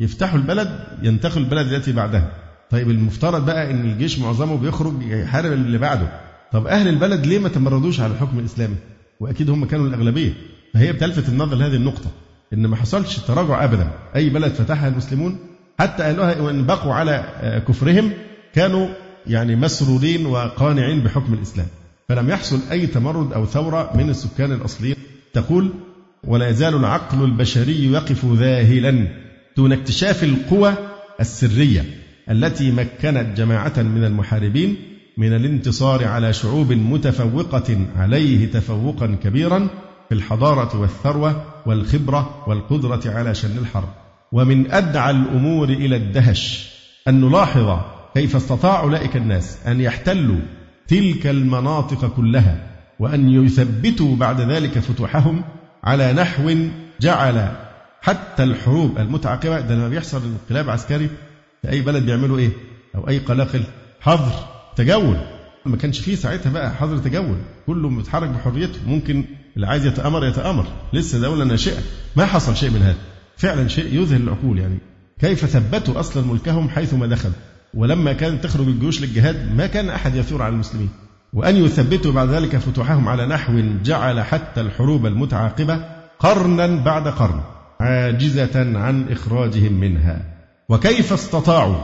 Speaker 1: يفتحوا البلد ينتقل البلد التي بعدها. طيب المفترض بقى إن الجيش معظمه بيخرج يحارب اللي بعده. طب أهل البلد ليه ما تمردوش على الحكم الإسلامي؟ وأكيد هم كانوا الأغلبية. فهي بتلفت النظر لهذه النقطة إن ما حصلش تراجع ابدا. أي بلد فتحها المسلمون حتى اهلها وان بقوا على كفرهم كانوا يعني مسرورين وقانعين بحكم الإسلام. فلم يحصل أي تمرد أو ثورة من السكان الأصليين تقول ولا يزال العقل البشري يقف ذاهلا دون اكتشاف القوى السرية التي مكنت جماعة من المحاربين من الانتصار على شعوب متفوقة عليه تفوقا كبيرا في الحضارة والثروة والخبرة والقدرة على شن الحرب ومن أدعى الأمور إلى الدهش أن نلاحظ كيف استطاع أولئك الناس أن يحتلوا تلك المناطق كلها وأن يثبتوا بعد ذلك فتوحهم على نحو جعل حتى الحروب المتعاقبة ده لما بيحصل انقلاب عسكري في أي بلد بيعملوا إيه؟ أو أي قلاقل حظر تجول. ما كانش فيه ساعتها بقى حظر تجول. كله متحرك بحريته. ممكن اللي عايز يتأمر يتأمر. لسه دولة ناشئة. ما حصل شيء من هذا. فعلا شيء يذهل العقول يعني. كيف ثبتوا أصلا ملكهم حيثما دخلوا؟ ولما كانت تخرج الجيوش للجهاد ما كان أحد يثور على المسلمين. وأن يثبتوا بعد ذلك فتوحهم على نحو جعل حتى الحروب المتعاقبة قرنا بعد قرن عاجزة عن إخراجهم منها. وكيف استطاعوا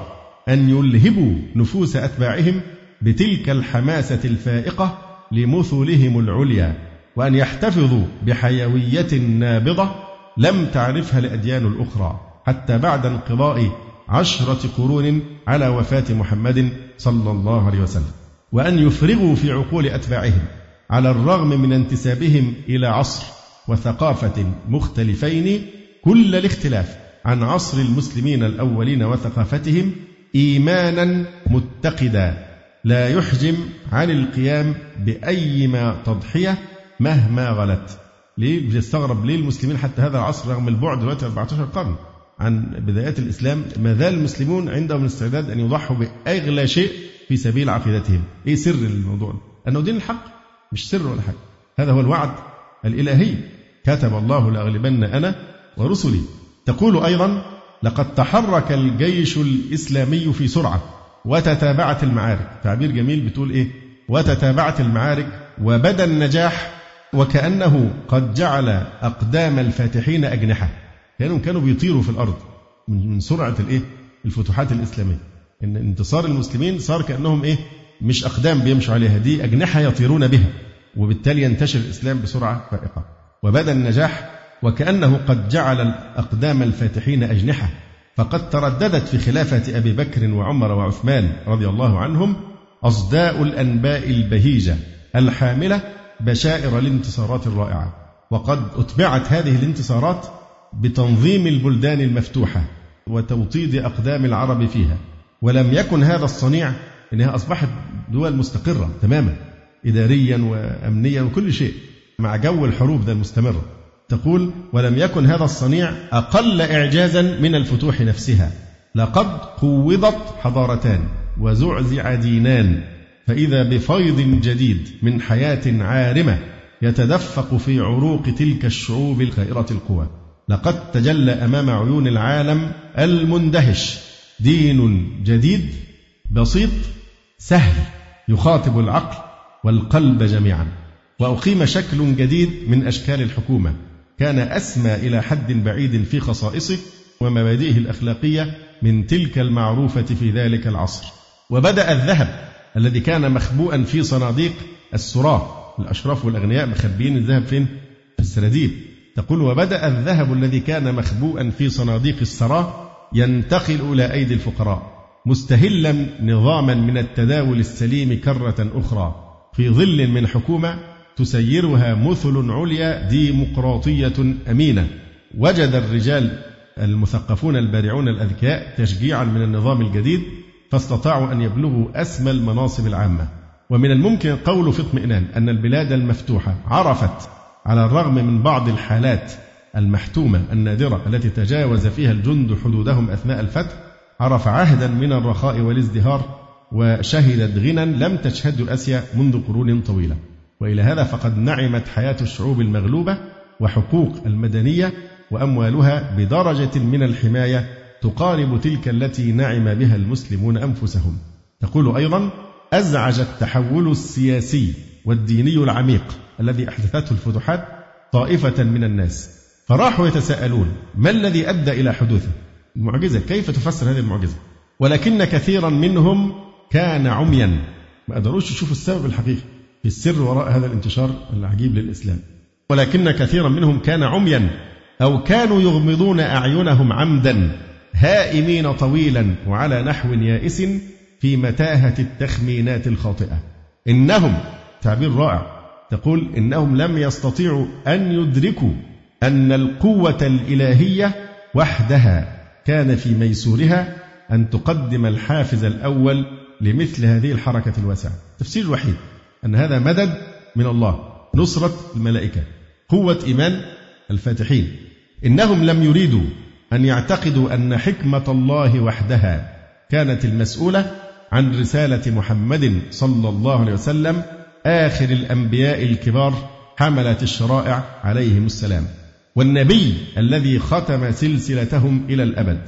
Speaker 1: أن يلهبوا نفوس أتباعهم بتلك الحماسة الفائقة لمثلهم العليا وأن يحتفظوا بحيوية نابضة لم تعرفها الأديان الأخرى حتى بعد انقضاء عشرة قرون على وفاة محمد صلى الله عليه وسلم وأن يفرغوا في عقول أتباعهم على الرغم من انتسابهم إلى عصر وثقافة مختلفين كل الاختلاف عن عصر المسلمين الأولين وثقافتهم إيمانا متقدا. لا يحجم عن القيام بأي ما تضحية مهما غلت. ليه؟ بيستغرب ليه المسلمين حتى هذا العصر رغم البعد دلوقتي 14 قرن عن بدايات الإسلام ما زال المسلمون عندهم الاستعداد أن يضحوا بأغلى شيء في سبيل عقيدتهم. إيه سر الموضوع أنه دين الحق مش سر ولا حاجة. هذا هو الوعد الإلهي. كتب الله لأغلبن أنا ورسلي. تقول أيضا لقد تحرك الجيش الإسلامي في سرعة. وتتابعت المعارك تعبير جميل بتقول إيه وتتابعت المعارك وبدأ النجاح وكأنه قد جعل أقدام الفاتحين أجنحة كانوا كانوا بيطيروا في الأرض من سرعة الإيه؟ الفتوحات الإسلامية. إن انتصار المسلمين صار كأنهم إيه؟ مش أقدام بيمشوا عليها دي أجنحة يطيرون بها وبالتالي ينتشر الإسلام بسرعة فائقة. وبدأ النجاح وكأنه قد جعل اقدام الفاتحين أجنحة فقد ترددت في خلافة أبي بكر وعمر وعثمان رضي الله عنهم أصداء الأنباء البهيجة الحاملة بشائر الانتصارات الرائعة. وقد أتبعت هذه الانتصارات بتنظيم البلدان المفتوحة وتوطيد أقدام العرب فيها. ولم يكن هذا الصنيع أنها أصبحت دول مستقرة تماما إداريا وأمنيا وكل شيء مع جو الحروب ده المستمرة تقول ولم يكن هذا الصنيع أقل إعجازا من الفتوح نفسها. لقد قوضت حضارتان وزعزع دينان فإذا بفيض جديد من حياة عارمة يتدفق في عروق تلك الشعوب الخائرة القوى. لقد تجلى أمام عيون العالم المندهش دين جديد بسيط سهل يخاطب العقل والقلب جميعا. وأقيم شكل جديد من أشكال الحكومة. كان أسمى إلى حد بعيد في خصائصه ومبادئه الأخلاقية من تلك المعروفة في ذلك العصر وبدأ الذهب الذي كان مخبوءا في صناديق السراء الأشراف والأغنياء مخبيين الذهب فين؟ في السراديب تقول وبدأ الذهب الذي كان مخبوءا في صناديق السراء ينتقل إلى أيدي الفقراء مستهلا نظاما من التداول السليم كرة أخرى في ظل من حكومة تسيرها مثل عليا ديمقراطية أمينة. وجد الرجال المثقفون البارعون الأذكياء تشجيعا من النظام الجديد فاستطاعوا أن يبلغوا أسمى المناصب العامة. ومن الممكن القول في اطمئنان أن البلاد المفتوحة عرفت على الرغم من بعض الحالات المحتومة النادرة التي تجاوز فيها الجند حدودهم أثناء الفتح عرف عهدا من الرخاء والازدهار وشهدت غنى لم تشهده آسيا منذ قرون طويلة. وإلى هذا فقد نعمت حياة الشعوب المغلوبة وحقوق المدنية وأموالها بدرجة من الحماية تقارب تلك التي نعم بها المسلمون أنفسهم. تقول أيضا أزعج التحول السياسي والديني العميق الذي أحدثته الفتوحات طائفة من الناس. فراحوا يتساءلون ما الذي أدى إلى حدوثه؟ المعجزة كيف تفسر هذه المعجزة؟ ولكن كثيرا منهم كان عميا. ما قدروش يشوفوا السبب الحقيقي. في السر وراء هذا الانتشار العجيب للإسلام. ولكن كثيرا منهم كان عميا أو كانوا يغمضون أعينهم عمدا هائمين طويلا وعلى نحو يائس في متاهة التخمينات الخاطئة. إنهم تعبير رائع تقول إنهم لم يستطيعوا أن يدركوا أن القوة الإلهية وحدها كان في ميسورها أن تقدم الحافز الأول لمثل هذه الحركة الواسعة. التفسير الوحيد أن هذا مدد من الله نصرة الملائكة قوة إيمان الفاتحين. إنهم لم يريدوا أن يعتقدوا أن حكمة الله وحدها كانت المسؤولة عن رسالة محمد صلى الله عليه وسلم آخر الأنبياء الكبار حملة الشرائع عليهم السلام. والنبي الذي ختم سلسلتهم إلى الأبد.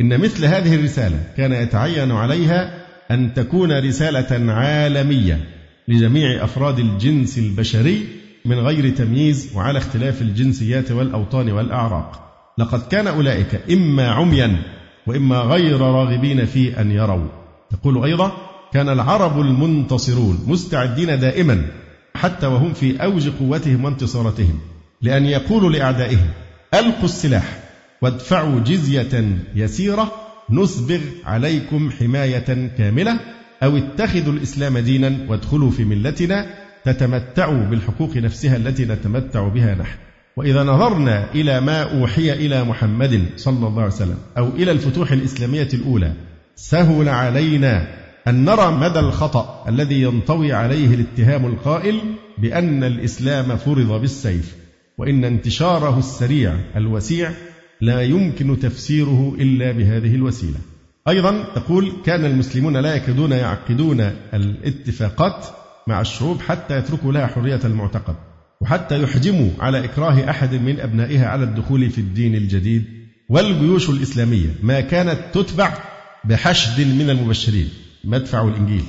Speaker 1: إن مثل هذه الرسالة كان يتعين عليها أن تكون رسالة عالمية. لجميع أفراد الجنس البشري من غير تمييز وعلى اختلاف الجنسيات والأوطان والأعراق. لقد كان أولئك إما عميا وإما غير راغبين في أن يروا. تقول أيضا كان العرب المنتصرون مستعدين دائما حتى وهم في أوج قوتهم وانتصاراتهم لأن يقولوا لأعدائهم ألقوا السلاح وادفعوا جزية يسيرة نسبغ عليكم حماية كاملة. أو اتخذوا الإسلام دينا وادخلوا في ملتنا تتمتعوا بالحقوق نفسها التي نتمتع بها نحن. وإذا نظرنا إلى ما أوحي إلى محمد صلى الله عليه وسلم أو إلى الفتوح الإسلامية الأولى سهل علينا أن نرى مدى الخطأ الذي ينطوي عليه الاتهام القائل بأن الإسلام فرض بالسيف وإن انتشاره السريع الوسيع لا يمكن تفسيره إلا بهذه الوسيلة. أيضا تقول كان المسلمون لا يكادون يعقدون الاتفاقات مع الشعوب حتى يتركوا لها حرية المعتقد وحتى يحجموا على إكراه أحد من أبنائها على الدخول في الدين الجديد والجيوش الإسلامية. ما كانت تتبع بحشد من المبشرين. مدفع الإنجيل.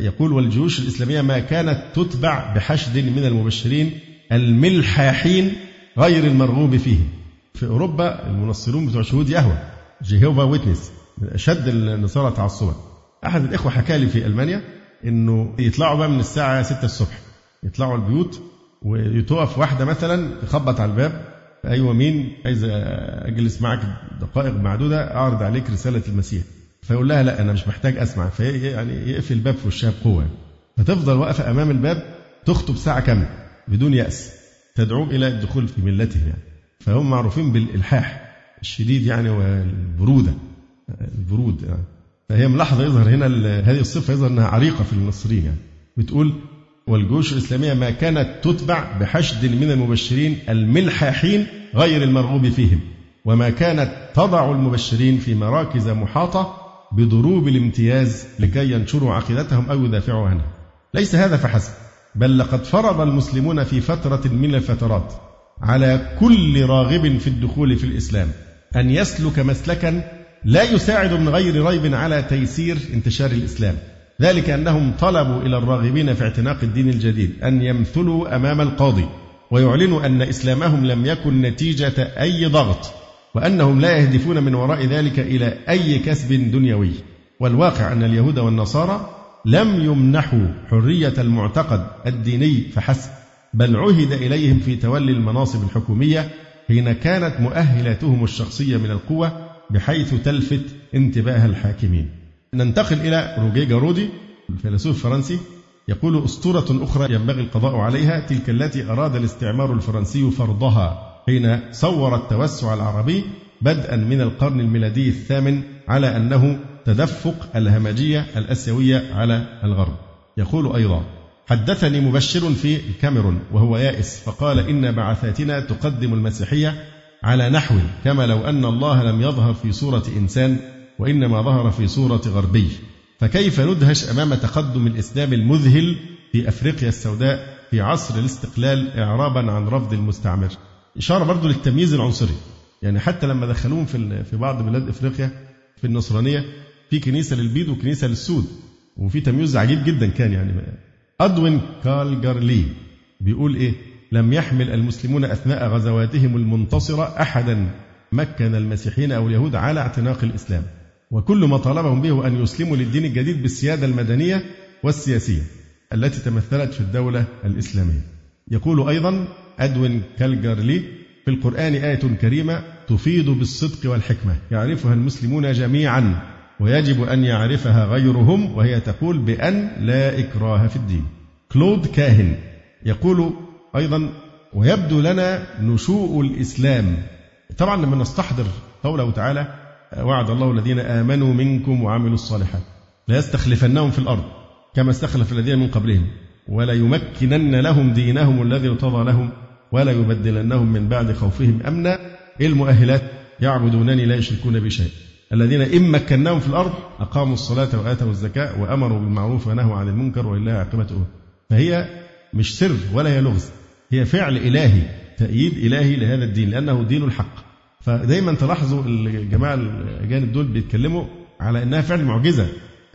Speaker 1: يقول والجيوش الإسلامية ما كانت تتبع بحشد من المبشرين الملحاحين غير المرغوب فيهم. في أوروبا المنصرون بتوع شهود يهوى. جيهوفا ويتنس أشد النصارى تعصبا أحد الإخوة حكى لي في ألمانيا إنه يطلعوا بقى من الساعة 6 الصبح. يطلعوا البيوت وتقف واحدة مثلا تخبط على الباب. أيوة مين؟ عايز أجلس معك دقائق معدودة أعرض عليك رسالة المسيح. فيقول لها لا أنا مش محتاج أسمع. في يعني يقفل الباب في وشها بقوة. فتفضل واقفة أمام الباب تخطب ساعة كاملة بدون يأس. تدعو إلى الدخول في ملته يعني. فهم معروفين بالإلحاح الشديد يعني والبرودة. البرود يعني فهي ملاحظة يظهر هنا هذه الصفة يظهر أنها عريقة في المصريين يعني. بتقول والجيوش الإسلامية ما كانت تتبع بحشد من المبشرين الملحاحين غير المرغوب فيهم وما كانت تضع المبشرين في مراكز محاطة بضروب الامتياز لكي ينشروا عقيدتهم أو يدافعوا عنها. ليس هذا فحسب بل لقد فرض المسلمون في فترة من الفترات على كل راغب في الدخول في الإسلام أن يسلك مسلكا لا يساعد من غير ريب على تيسير انتشار الإسلام. ذلك أنهم طلبوا إلى الراغبين في اعتناق الدين الجديد أن يمثلوا أمام القاضي ويعلنوا أن إسلامهم لم يكن نتيجة أي ضغط وأنهم لا يهدفون من وراء ذلك إلى أي كسب دنيوي. والواقع أن اليهود والنصارى لم يمنحوا حرية المعتقد الديني فحسب بل عهد إليهم في تولي المناصب الحكومية حين كانت مؤهلاتهم الشخصية من القوة بحيث تلفت انتباه الحاكمين. ننتقل إلى روجيه جارودي الفيلسوف الفرنسي يقول أسطورة أخرى ينبغي القضاء عليها تلك التي أراد الاستعمار الفرنسي فرضها حين صور التوسع العربي بدءا من القرن الميلادي الثامن على أنه تدفق الهمجية الأسيوية على الغرب. يقول أيضا حدثني مبشر في الكاميرون وهو يائس فقال إن بعثاتنا تقدم المسيحية على نحو كما لو أن الله لم يظهر في صورة إنسان وإنما ظهر في صورة غربي. فكيف ندهش أمام تقدم الإسلام المذهل في أفريقيا السوداء في عصر الاستقلال إعرابا عن رفض المستعمر؟ إشارة برضو للتمييز العنصري. يعني حتى لما دخلوهم في في بعض بلاد إفريقيا في النصرانية في كنيسة للبيض وكنيسة للسود. وفي تمييز عجيب جدا كان يعني. أدوين كالجارلي بيقول إيه؟ لم يحمل المسلمون أثناء غزواتهم المنتصرة أحدا. مكن المسيحيين أو اليهود على اعتناق الإسلام. وكل ما طالبهم به أن يسلموا للدين الجديد بالسيادة المدنية والسياسية التي تمثلت في الدولة الإسلامية. يقول أيضا أدوين كالجارلي في القرآن آية كريمة تفيض بالصدق والحكمة يعرفها المسلمون جميعا ويجب أن يعرفها غيرهم وهي تقول بأن لا إكراه في الدين. كلود كاهن يقول أيضا ويبدو لنا نشوء الإسلام. طبعا لما نستحضر قوله تعالى وعد الله الذين آمنوا منكم وعملوا الصالحات لا يستخلفنهم في الأرض كما استخلف الذين من قبلهم ولا يمكنن لهم دينهم الذي ارتضى لهم ولا يبدلنهم من بعد خوفهم أمنا. المؤهلات يعبدونني لا يشركون بي الذين إن مكناهم في الأرض أقاموا الصلاة وآتوا الزكاة وأمروا بالمعروف ونهوا عن المنكر ولله عاقبة فهي مش سر ولا هي لغز هي فعل إلهي تأييد إلهي لهذا الدين لأنه دين الحق. فدايما تلاحظوا الجماعة الأجانب دول بيتكلموا على أنها فعل معجزة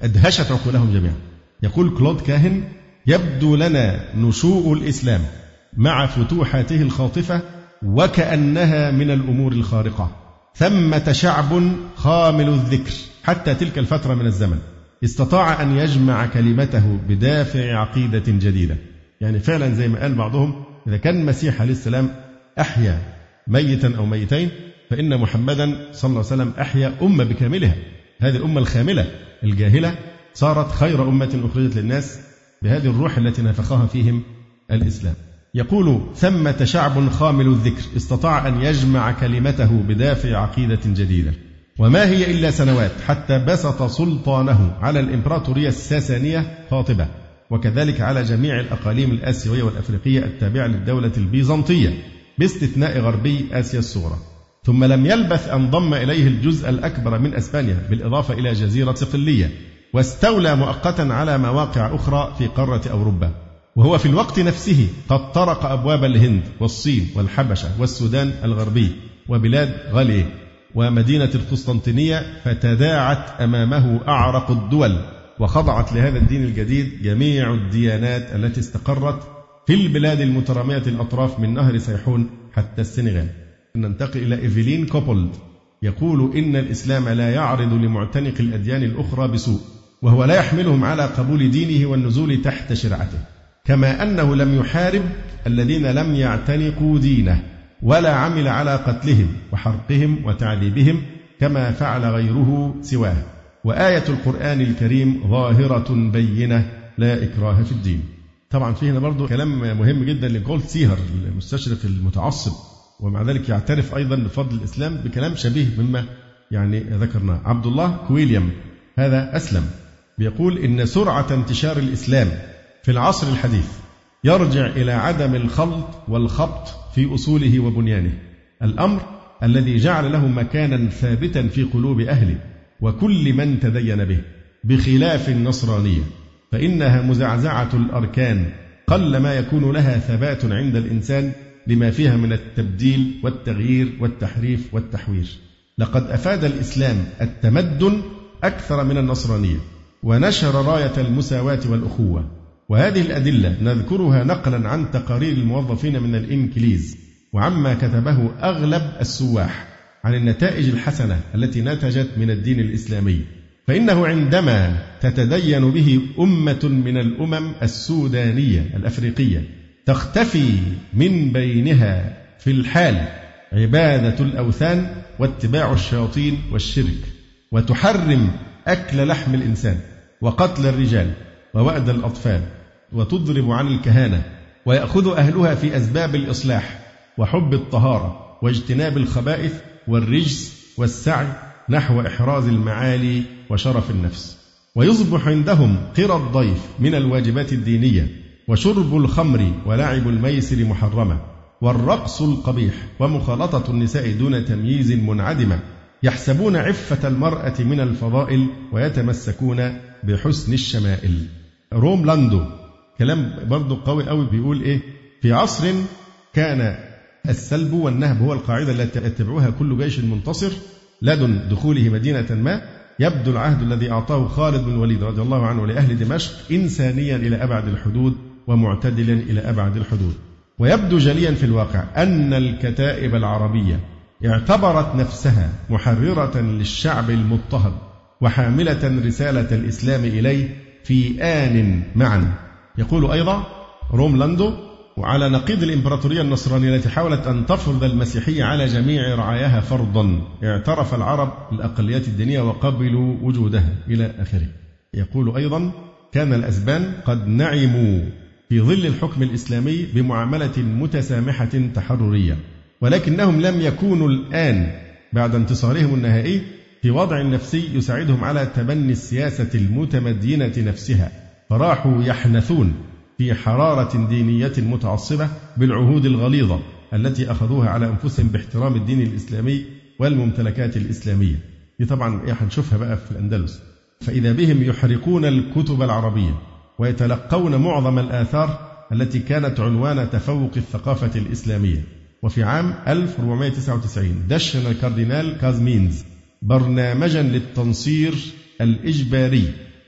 Speaker 1: أدهشت عقولهم جميعا. يقول كلود كاهن يبدو لنا نشوء الإسلام مع فتوحاته الخاطفة وكأنها من الأمور الخارقة. ثمة شعب خامل الذكر حتى تلك الفترة من الزمن. استطاع أن يجمع كلمته بدافع عقيدة جديدة. يعني فعلا زي ما قال بعضهم إذا كان المسيح عليه السلام أحيا ميتا أو ميتين فإن محمدا صلى الله عليه وسلم أحيا أمة بكاملها. هذه الأمة الخاملة الجاهلة صارت خير أمة أخرجت للناس بهذه الروح التي نفخها فيهم الإسلام. يقول ثمة شعب خامل الذكر استطاع أن يجمع كلمته بدافع عقيدة جديدة. وما هي إلا سنوات حتى بسط سلطانه على الإمبراطورية الساسانية قاطبة وكذلك على جميع الأقاليم الآسيوية والأفريقية التابعة للدولة البيزنطية باستثناء غربي آسيا الصغرى. ثم لم يلبث أن ضم إليه الجزء الأكبر من أسبانيا بالإضافة إلى جزيرة صقلية واستولى مؤقتا على مواقع أخرى في قارة أوروبا. وهو في الوقت نفسه قد طرق أبواب الهند والصين والحبشة والسودان الغربي وبلاد غاليه ومدينة القسطنطينية فتداعت أمامه أعرق الدول. وخضعت لهذا الدين الجديد جميع الديانات التي استقرت في البلاد المترامية الأطراف من نهر سيحون حتى السنغال. ننتقل إلى إيفيلين كوبولد. يقول إن الإسلام لا يعرض لمعتنق الأديان الأخرى بسوء وهو لا يحملهم على قبول دينه والنزول تحت شرعته. كما أنه لم يحارب الذين لم يعتنقوا دينه ولا عمل على قتلهم وحرقهم وتعذيبهم كما فعل غيره سواه. وآية القرآن الكريم ظاهرة بينة لا إكراه في الدين. طبعا في هنا برضه كلام مهم جدا لجولد سيهر المستشرق المتعصب ومع ذلك يعترف أيضا بفضل الإسلام بكلام شبيه مما يعني ذكرناه. عبد الله كويليام هذا أسلم بيقول إن سرعة انتشار الإسلام في العصر الحديث يرجع إلى عدم الخلط والخبط في أصوله وبنيانه. الأمر الذي جعل له مكانا ثابتا في قلوب أهله وكل من تدين به بخلاف النصرانية فإنها مزعزعة الأركان قل ما يكون لها ثبات عند الإنسان لما فيها من التبديل والتغيير والتحريف والتحوير لقد أفاد الإسلام التمدن أكثر من النصرانية ونشر راية المساواة والأخوة وهذه الأدلة نذكرها نقلا عن تقارير الموظفين من الإنكليز وعما كتبه أغلب السواح. عن النتائج الحسنة التي نتجت من الدين الإسلامي. فإنه عندما تتدين به أمة من الأمم السودانية الأفريقية تختفي من بينها في الحال عبادة الأوثان واتباع الشياطين والشرك وتحرم أكل لحم الإنسان وقتل الرجال ووأد الأطفال وتضرب عن الكهانة ويأخذ أهلها في أسباب الإصلاح وحب الطهارة واجتناب الخبائث والرجس والسعي نحو إحراز المعالي وشرف النفس. ويصبح عندهم قرى الضيف من الواجبات الدينية وشرب الخمر ولعب الميسر محرمة والرقص القبيح ومخالطة النساء دون تمييز منعدمة يحسبون عفة المرأة من الفضائل ويتمسكون بحسن الشمائل. روم لاندو كلام برضه قوي قوي بيقول إيه؟ في عصر كان السلب والنهب هو القاعدة التي يتبعها كل جيش منتصر لدن دخوله مدينة ما يبدو العهد الذي أعطاه خالد بن الوليد رضي الله عنه لأهل دمشق إنسانيا إلى أبعد الحدود ومعتدلا إلى أبعد الحدود. ويبدو جليا في الواقع أن الكتائب العربية اعتبرت نفسها محررة للشعب المضطهد وحاملة رسالة الإسلام إليه في آن معا. يقول أيضا روملاندو وعلى نقيض الإمبراطورية النصرانية التي حاولت أن تفرض المسيحية على جميع رعاياها فرضا اعترف العرب الأقليات الدينية وقبلوا وجودها إلى آخره. يقول أيضا كان الأسبان قد نعموا في ظل الحكم الإسلامي بمعاملة متسامحة تحررية ولكنهم لم يكونوا الآن بعد انتصارهم النهائي في وضع نفسي يساعدهم على تبني السياسة المتمدينة نفسها فراحوا يحنثون في حرارة دينية متعصبة بالعهود الغليظة التي أخذوها على أنفسهم باحترام الدين الإسلامي والممتلكات الإسلامية. دي طبعا إيه هنشوفها بقى في الأندلس. فإذا بهم يحرقون الكتب العربية ويتلقون معظم الآثار التي كانت عنوان تفوق الثقافة الإسلامية. وفي عام 1499 دشن الكاردينال كازمينز برنامجا للتنصير الإجباري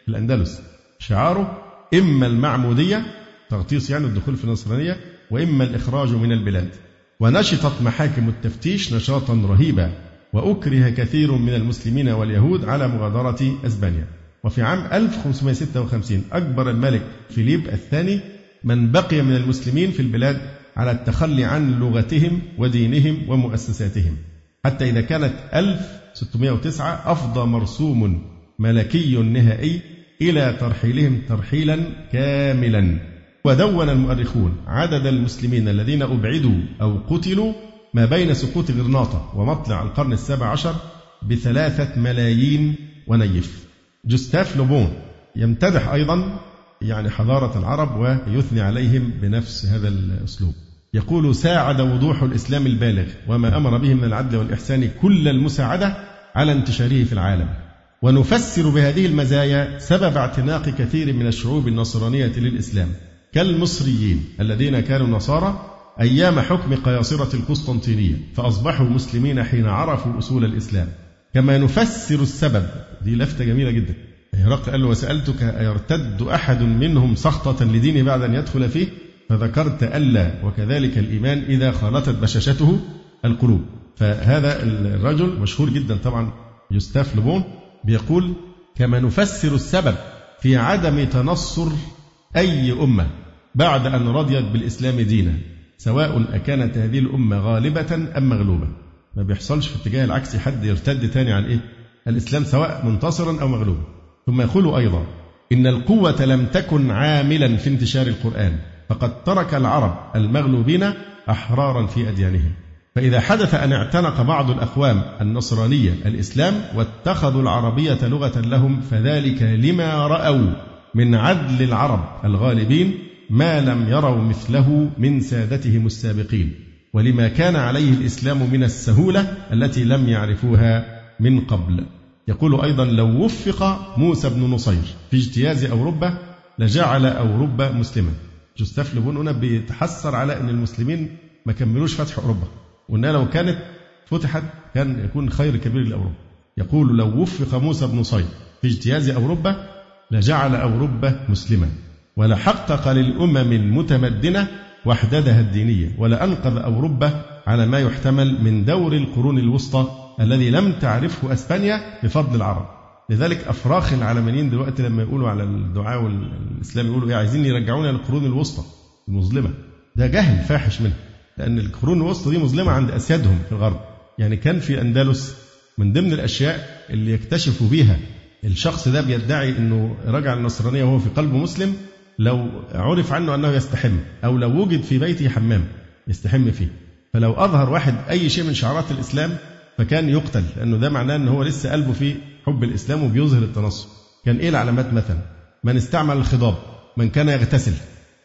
Speaker 1: في الأندلس. شعاره إما المعمودية تغطيس يعني الدخول في النصرانية وإما الإخراج من البلاد. ونشطت محاكم التفتيش نشاطا رهيبا وأكره كثير من المسلمين واليهود على مغادرة أسبانيا. وفي عام 1556 أجبر الملك فيليب الثاني من بقي من المسلمين في البلاد على التخلي عن لغتهم ودينهم ومؤسساتهم. حتى إذا كانت 1609 أفضى مرسوم ملكي نهائي إلى ترحيلهم ترحيلا كاملا. ودون المؤرخون عدد المسلمين الذين أبعدوا أو قتلوا ما بين سقوط غرناطة ومطلع القرن السابع عشر بثلاثة ملايين ونيف. جوستاف لوبون يمتدح أيضا يعني حضارة العرب ويثني عليهم بنفس هذا الأسلوب. يقول ساعد وضوح الإسلام البالغ وما أمر به من العدل والإحسان كل المساعدة على انتشاره في العالم. ونفسر بهذه المزايا سبب اعتناق كثير من الشعوب النصرانية للإسلام. كالمصريين الذين كانوا نصارى أيام حكم قياصرة القسطنطينية فأصبحوا مسلمين حين عرفوا أصول الإسلام. كما نفسر السبب دي لفتة جميلة جدا. هرقل قال له وسألتك أيرتد أحد منهم سخطة لدينه بعد أن يدخل فيه؟ فذكرت ألا وكذلك الإيمان إذا خالطت بشاشته القلوب. فهذا الرجل مشهور جدا طبعا يوستاف لبون بيقول كما نفسر السبب في عدم تنصر أي أمة بعد أن رضيت بالإسلام دينا سواء أكانت هذه الأمة غالبة أم مغلوبة. ما بيحصلش في اتجاه العكس حد يرتد تاني عن إيه؟ الإسلام سواء منتصرا أو مغلوبا. ثم يقول أيضا إن القوة لم تكن عاملا في انتشار القرآن فقد ترك العرب المغلوبين أحرارا في أديانهم. فإذا حدث أن اعتنق بعض الأقوام النصرانية الإسلام واتخذوا العربية لغة لهم فذلك لما رأوا من عدل العرب الغالبين ما لم يروا مثله من سادتهم السابقين. ولما كان عليه الإسلام من السهولة التي لم يعرفوها من قبل. يقول أيضا لو وفق موسى بن نصير في اجتياز أوروبا لجعل أوروبا مسلمة جوستاف لبون بيتحسر على أن المسلمين ما كملوش فتح أوروبا. وأنها لو كانت فتحت كان يكون خير كبير لأوروبا. يقول لو وفق موسى بن نصير في اجتياز أوروبا لجعل أوروبا مسلمة ولحقق للأمم المتمدنة وحدتها الدينية ولأنقذ أوروبا على ما يحتمل من دور القرون الوسطى الذي لم تعرفه أسبانيا بفضل العرب. لذلك أفراخ العلمانيين دلوقتي لما يقولوا على الدعاء والإسلام يقولوا إيه عايزين يرجعونا للقرون الوسطى المظلمة. ده جهل فاحش منه لأن القرون الوسطى دي مظلمة عند أسيادهم في الغرب. يعني كان في أندلس من ضمن الأشياء اللي يكتشفوا بيها الشخص ده بيدعي أنه رجع النصرانية وهو في قلبه مسلم لو عرف عنه أنه يستحم أو لو وجد في بيته حمام يستحم فيه. فلو أظهر واحد أي شيء من شعارات الإسلام فكان يقتل لأنه ده معناه أنه هو لسه قلبه في حب الإسلام وبيظهر التنصر. كان إيه العلامات مثلا؟ من استعمل الخضاب من كان يغتسل.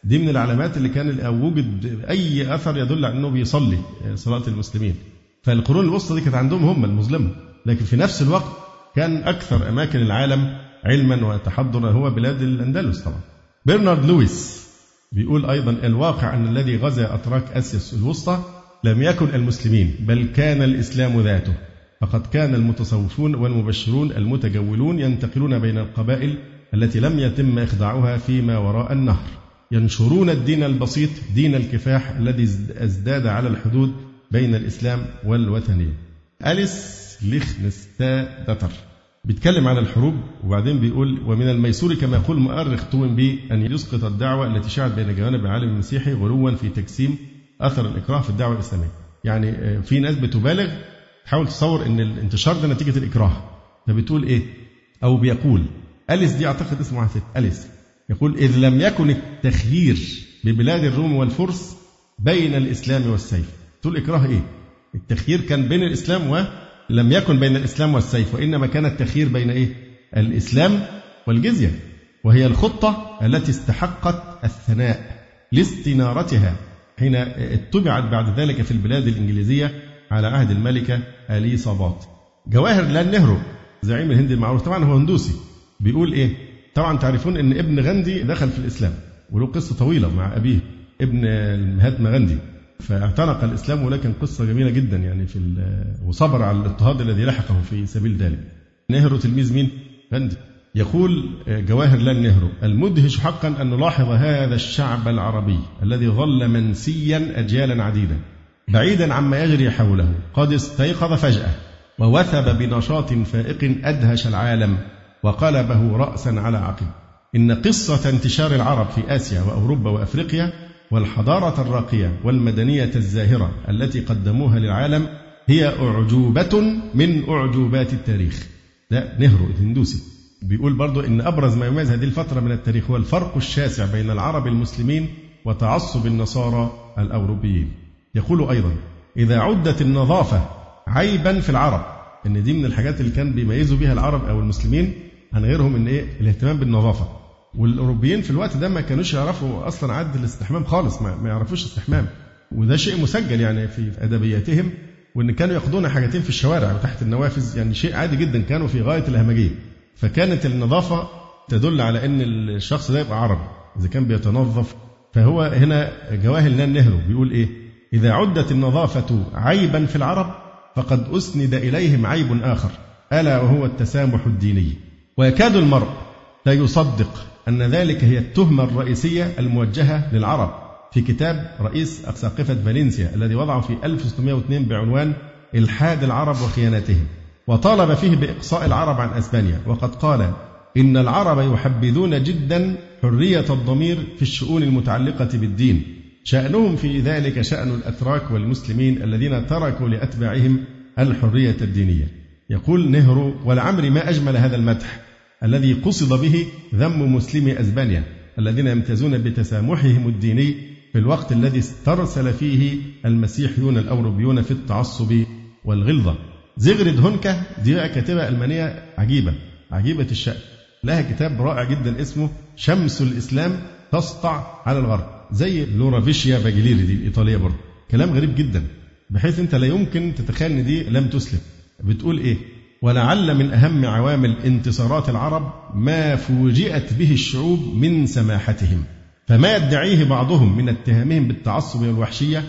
Speaker 1: دي من العلامات اللي كان وجد أي أثر يدل على أنه بيصلي صلاة المسلمين. فالقرون الوسطى دي كانت عندهم هم المظلمة. لكن في نفس الوقت كان أكثر أماكن العالم علما وتحضرا هو بلاد الأندلس طبعا. برنارد لويس بيقول أيضا الواقع أن الذي غزا أتراك آسيا الوسطى لم يكن المسلمين بل كان الإسلام ذاته. فقد كان المتصوفون والمبشرون المتجولون ينتقلون بين القبائل التي لم يتم إخضاعها فيما وراء النهر. ينشرون الدين البسيط دين الكفاح الذي ازداد على الحدود بين الإسلام والوثنية. أليس ليختنستادتر بيتكلم عن الحروب وبعدين بيقول ومن الميسور كما يقول مؤرخ توينبي أن يسقط الدعوة التي شاعت بين جوانب العالم المسيحي غلوا في تجسيم أثر الإكراه في الدعوة الإسلامية. يعني آه، في ناس بتبالغ تحاول تصور أن الانتشار ده نتيجة الإكراه. فبتقول إيه؟ أو بيقول. أليس دي أعتقد اسمها ست. أليس. يقول إذ لم يكن التخيير ببلاد الروم والفرس بين الإسلام والسيف. تقول إكراه إيه؟ التخيير كان بين الإسلام ولم يكن بين الإسلام والسيف وإنما كان التخيير بين إيه؟ الإسلام والجزية. وهي الخطة التي استحقت الثناء لاستنارتها حين اتبعت بعد ذلك في البلاد الإنجليزية على عهد الملكة صابات جواهر لال نهرو زعيم الهند المعروف. طبعا هو هندوسي. بيقول إيه؟ طبعا تعرفون أن ابن غاندي دخل في الإسلام وله قصة طويلة مع أبيه ابن مهاتما غاندي فاعتنق الإسلام ولكن قصة جميلة جدا يعني في وصبر على الاضطهاد الذي لحقه في سبيل ذلك. نهرو تلميذ مين؟ غاندي يقول جواهر لال نهرو المدهش حقا أن نلاحظ هذا الشعب العربي الذي ظل منسيا أجيالا عديدة بعيدا عما يجري حوله قد استيقظ فجأة ووثب بنشاط فائق أدهش العالم. وقلبه رأسا على عقب. إن قصة انتشار العرب في آسيا وأوروبا وأفريقيا والحضارة الراقية والمدنية الزاهرة التي قدموها للعالم هي أعجوبة من أعجوبات التاريخ. ده نهرو الهندوسي. بيقول برضو إن أبرز ما يميز هذه الفترة من التاريخ هو الفرق الشاسع بين العرب المسلمين وتعصب النصارى الأوروبيين. يقول أيضا إذا عدت النظافة عيبا في العرب. إن دي من الحاجات اللي كان بيميزوا بها العرب أو المسلمين عن غيرهم إن إيه؟ الاهتمام بالنظافة. والأوروبيين في الوقت ده ما كانوش يعرفوا أصلا عد الاستحمام خالص ما, ما يعرفوش استحمام. وده شيء مسجل يعني في أدبياتهم وإن كانوا ياخدون حاجتين في الشوارع وتحت النوافذ يعني شيء عادي جدا كانوا في غاية الأهمجية فكانت النظافة تدل على أن الشخص ده يبقى عربي إذا كان بيتنظف. فهو هنا جواهر نهرو بيقول إيه؟ إذا عدت النظافة عيبا في العرب فقد أسند إليهم عيب آخر ألا وهو التسامح الديني. ويكاد المرء لا يصدق أن ذلك هي التهمة الرئيسية الموجهة للعرب في كتاب رئيس أساقفة فالنسيا الذي وضعه في 1602 بعنوان إلحاد العرب وخيانتهم وطالب فيه بإقصاء العرب عن أسبانيا وقد قال إن العرب يحبذون جدا حرية الضمير في الشؤون المتعلقة بالدين. شأنهم في ذلك شأن الأتراك والمسلمين الذين تركوا لأتباعهم الحرية الدينية. يقول نهرو ولعمري ما أجمل هذا المدح الذي قصد به ذم مسلمي أسبانيا الذين يمتازون بتسامحهم الديني في الوقت الذي استرسل فيه المسيحيون الأوروبيون في التعصب والغلظة. زيغريد هونكا دي كاتبة ألمانية عجيبة عجيبة الشأن. لها كتاب رائع جدا اسمه شمس الإسلام تسطع على الغرب زي لورا فيشيا باجليري دي الإيطالية برضه. كلام غريب جدا بحيث أنت لا يمكن تتخيل أن دي لم تسلم. بتقول إيه؟ ولعل من أهم عوامل انتصارات العرب ما فوجئت به الشعوب من سماحتهم. فما يدعيه بعضهم من اتهامهم بالتعصب والوحشية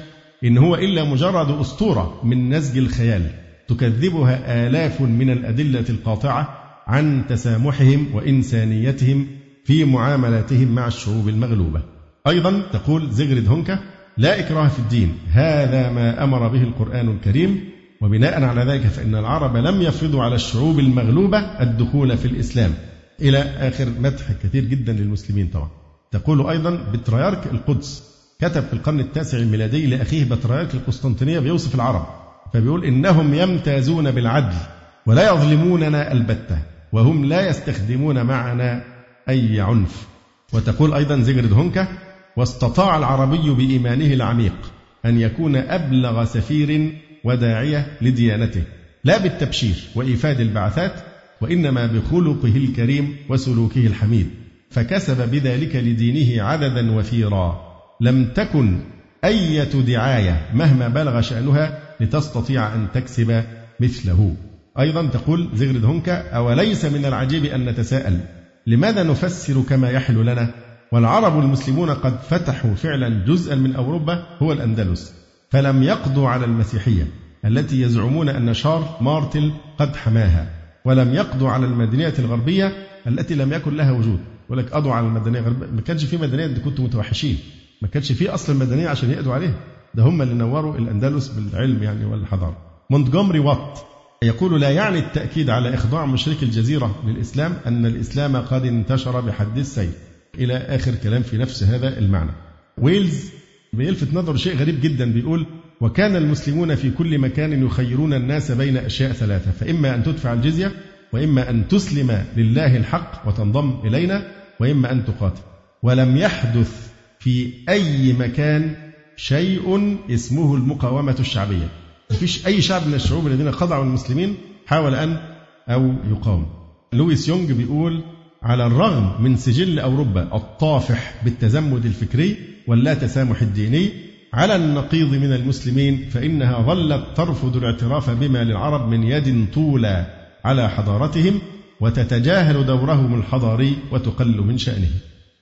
Speaker 1: إن هو إلا مجرد أسطورة من نسج الخيال تكذبها آلاف من الأدلة القاطعة عن تسامحهم وإنسانيتهم في معاملاتهم مع الشعوب المغلوبة. أيضا تقول زيغريد هونكا لا إكراه في الدين هذا ما أمر به القرآن الكريم وبناء على ذلك فإن العرب لم يفرضوا على الشعوب المغلوبة الدخول في الإسلام. إلى آخر مدح كثير جدا للمسلمين طبعا. تقول أيضا بطريرك القدس. كتب في القرن التاسع الميلادي لأخيه بطريرك القسطنطينية بيوصف العرب. فبيقول إنهم يمتازون بالعدل ولا يظلموننا البتة وهم لا يستخدمون معنا أي عنف. وتقول أيضا زيغرد هونكا واستطاع العربي بإيمانه العميق أن يكون أبلغ سفير وداعية لديانته لا بالتبشير وإيفاد البعثات وإنما بخلقه الكريم وسلوكه الحميد فكسب بذلك لدينه عددا وفيرا. لم تكن أية دعاية مهما بلغ شأنها لتستطيع أن تكسب مثله. أيضا تقول زغرد هونكا أوليس من العجيب أن نتساءل لماذا نفسر كما يحلو لنا؟ والعرب المسلمون قد فتحوا فعلا جزءا من أوروبا هو الأندلس. فلم يقضوا على المسيحية التي يزعمون أن شارل مارتل قد حماها. ولم يقضوا على المدنية الغربية التي لم يكن لها وجود. ولك قضوا على المدنية الغربية. ما كانش في مدنية دي كنتوا متوحشين. ما كانش في أصل المدنية عشان يقضوا عليها. ده هم اللي نوروا الأندلس بالعلم يعني والحضارة. مونتجومري وات يقول لا يعني التأكيد على إخضاع مشركي الجزيرة للإسلام أن الإسلام قد انتشر بحد السيف إلى آخر كلام في نفس هذا المعنى. ويلز بيلفت نظر شيء غريب جدا بيقول وكان المسلمون في كل مكان يخيرون الناس بين أشياء ثلاثة فإما أن تدفع الجزية وإما أن تسلم لله الحق وتنضم إلينا وإما أن تقاتل. ولم يحدث في أي مكان شيء اسمه المقاومة الشعبية. فيش أي شعب من الشعوب الذين خضعوا المسلمين حاول أن أو يقاوم. لويس يونغ بيقول على الرغم من سجل أوروبا الطافح بالتزمت الفكري واللا تسامح الديني على النقيض من المسلمين فإنها ظلت ترفض الاعتراف بما للعرب من يد طولى على حضارتهم وتتجاهل دورهم الحضاري وتقل من شأنه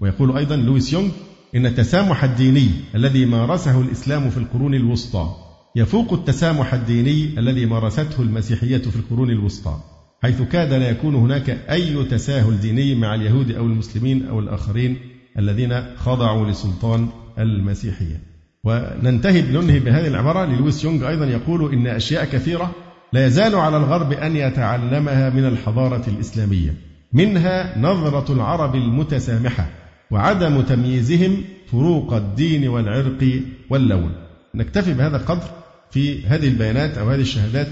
Speaker 1: ويقول أيضا لويس يونغ إن التسامح الديني الذي مارسه الإسلام في القرون الوسطى يفوق التسامح الديني الذي مارسته المسيحية في القرون الوسطى حيث كاد لا يكون هناك أي تساهل ديني مع اليهود أو المسلمين أو الآخرين الذين خضعوا لسلطان المسيحية. وننتهي بننهي بهذه العبارة. للويس يونغ أيضا يقول إن أشياء كثيرة لا يزال على الغرب أن يتعلمها من الحضارة الإسلامية. منها نظرة العرب المتسامحة وعدم تمييزهم فروق الدين والعرق واللون. نكتفي بهذا القدر في هذه البيانات أو هذه الشهادات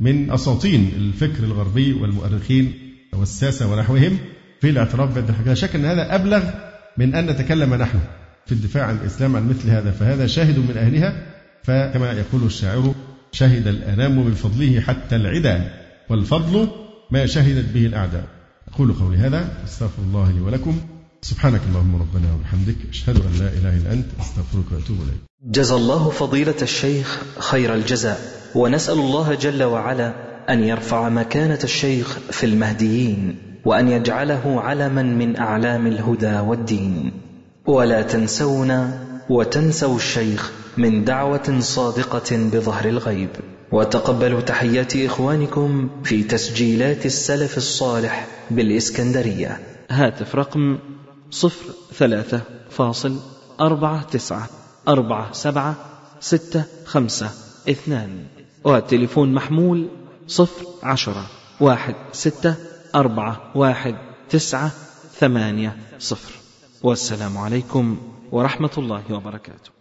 Speaker 1: من أساطين الفكر الغربي والمؤرخين والساسة ونحوهم في الأعتراف بهذه لا شك أن هذا أبلغ من أن نتكلم نحن في الدفاع عن الإسلام عن مثل هذا فهذا شاهد من أهلها فكما يقول الشاعر شهد الأنام بفضله حتى العدا والفضل ما شهدت به الأعداء. أقول قولي هذا أستغفر الله لي ولكم. سبحانك اللهم ربنا وبحمدك أشهد أن لا إله إلا أنت أستغفرك وأتوب إليك.
Speaker 2: جزى الله فضيلة الشيخ خير الجزاء ونسأل الله جل وعلا أن يرفع مكانة الشيخ في المهديين. وأن يجعله علما من أعلام الهدى والدين. ولا تنسونا وتنسوا الشيخ من دعوة صادقة بظهر الغيب. وتقبلوا تحيات إخوانكم في تسجيلات السلف الصالح بالإسكندرية. هاتف رقم صفر ثلاثة فاصل أربعة تسعة أربعة سبعة ستة خمسة اثنان. والتليفون محمول صفر عشرة واحد ستة أربعة واحد تسعة ثمانية صفر. والسلام عليكم ورحمة الله وبركاته.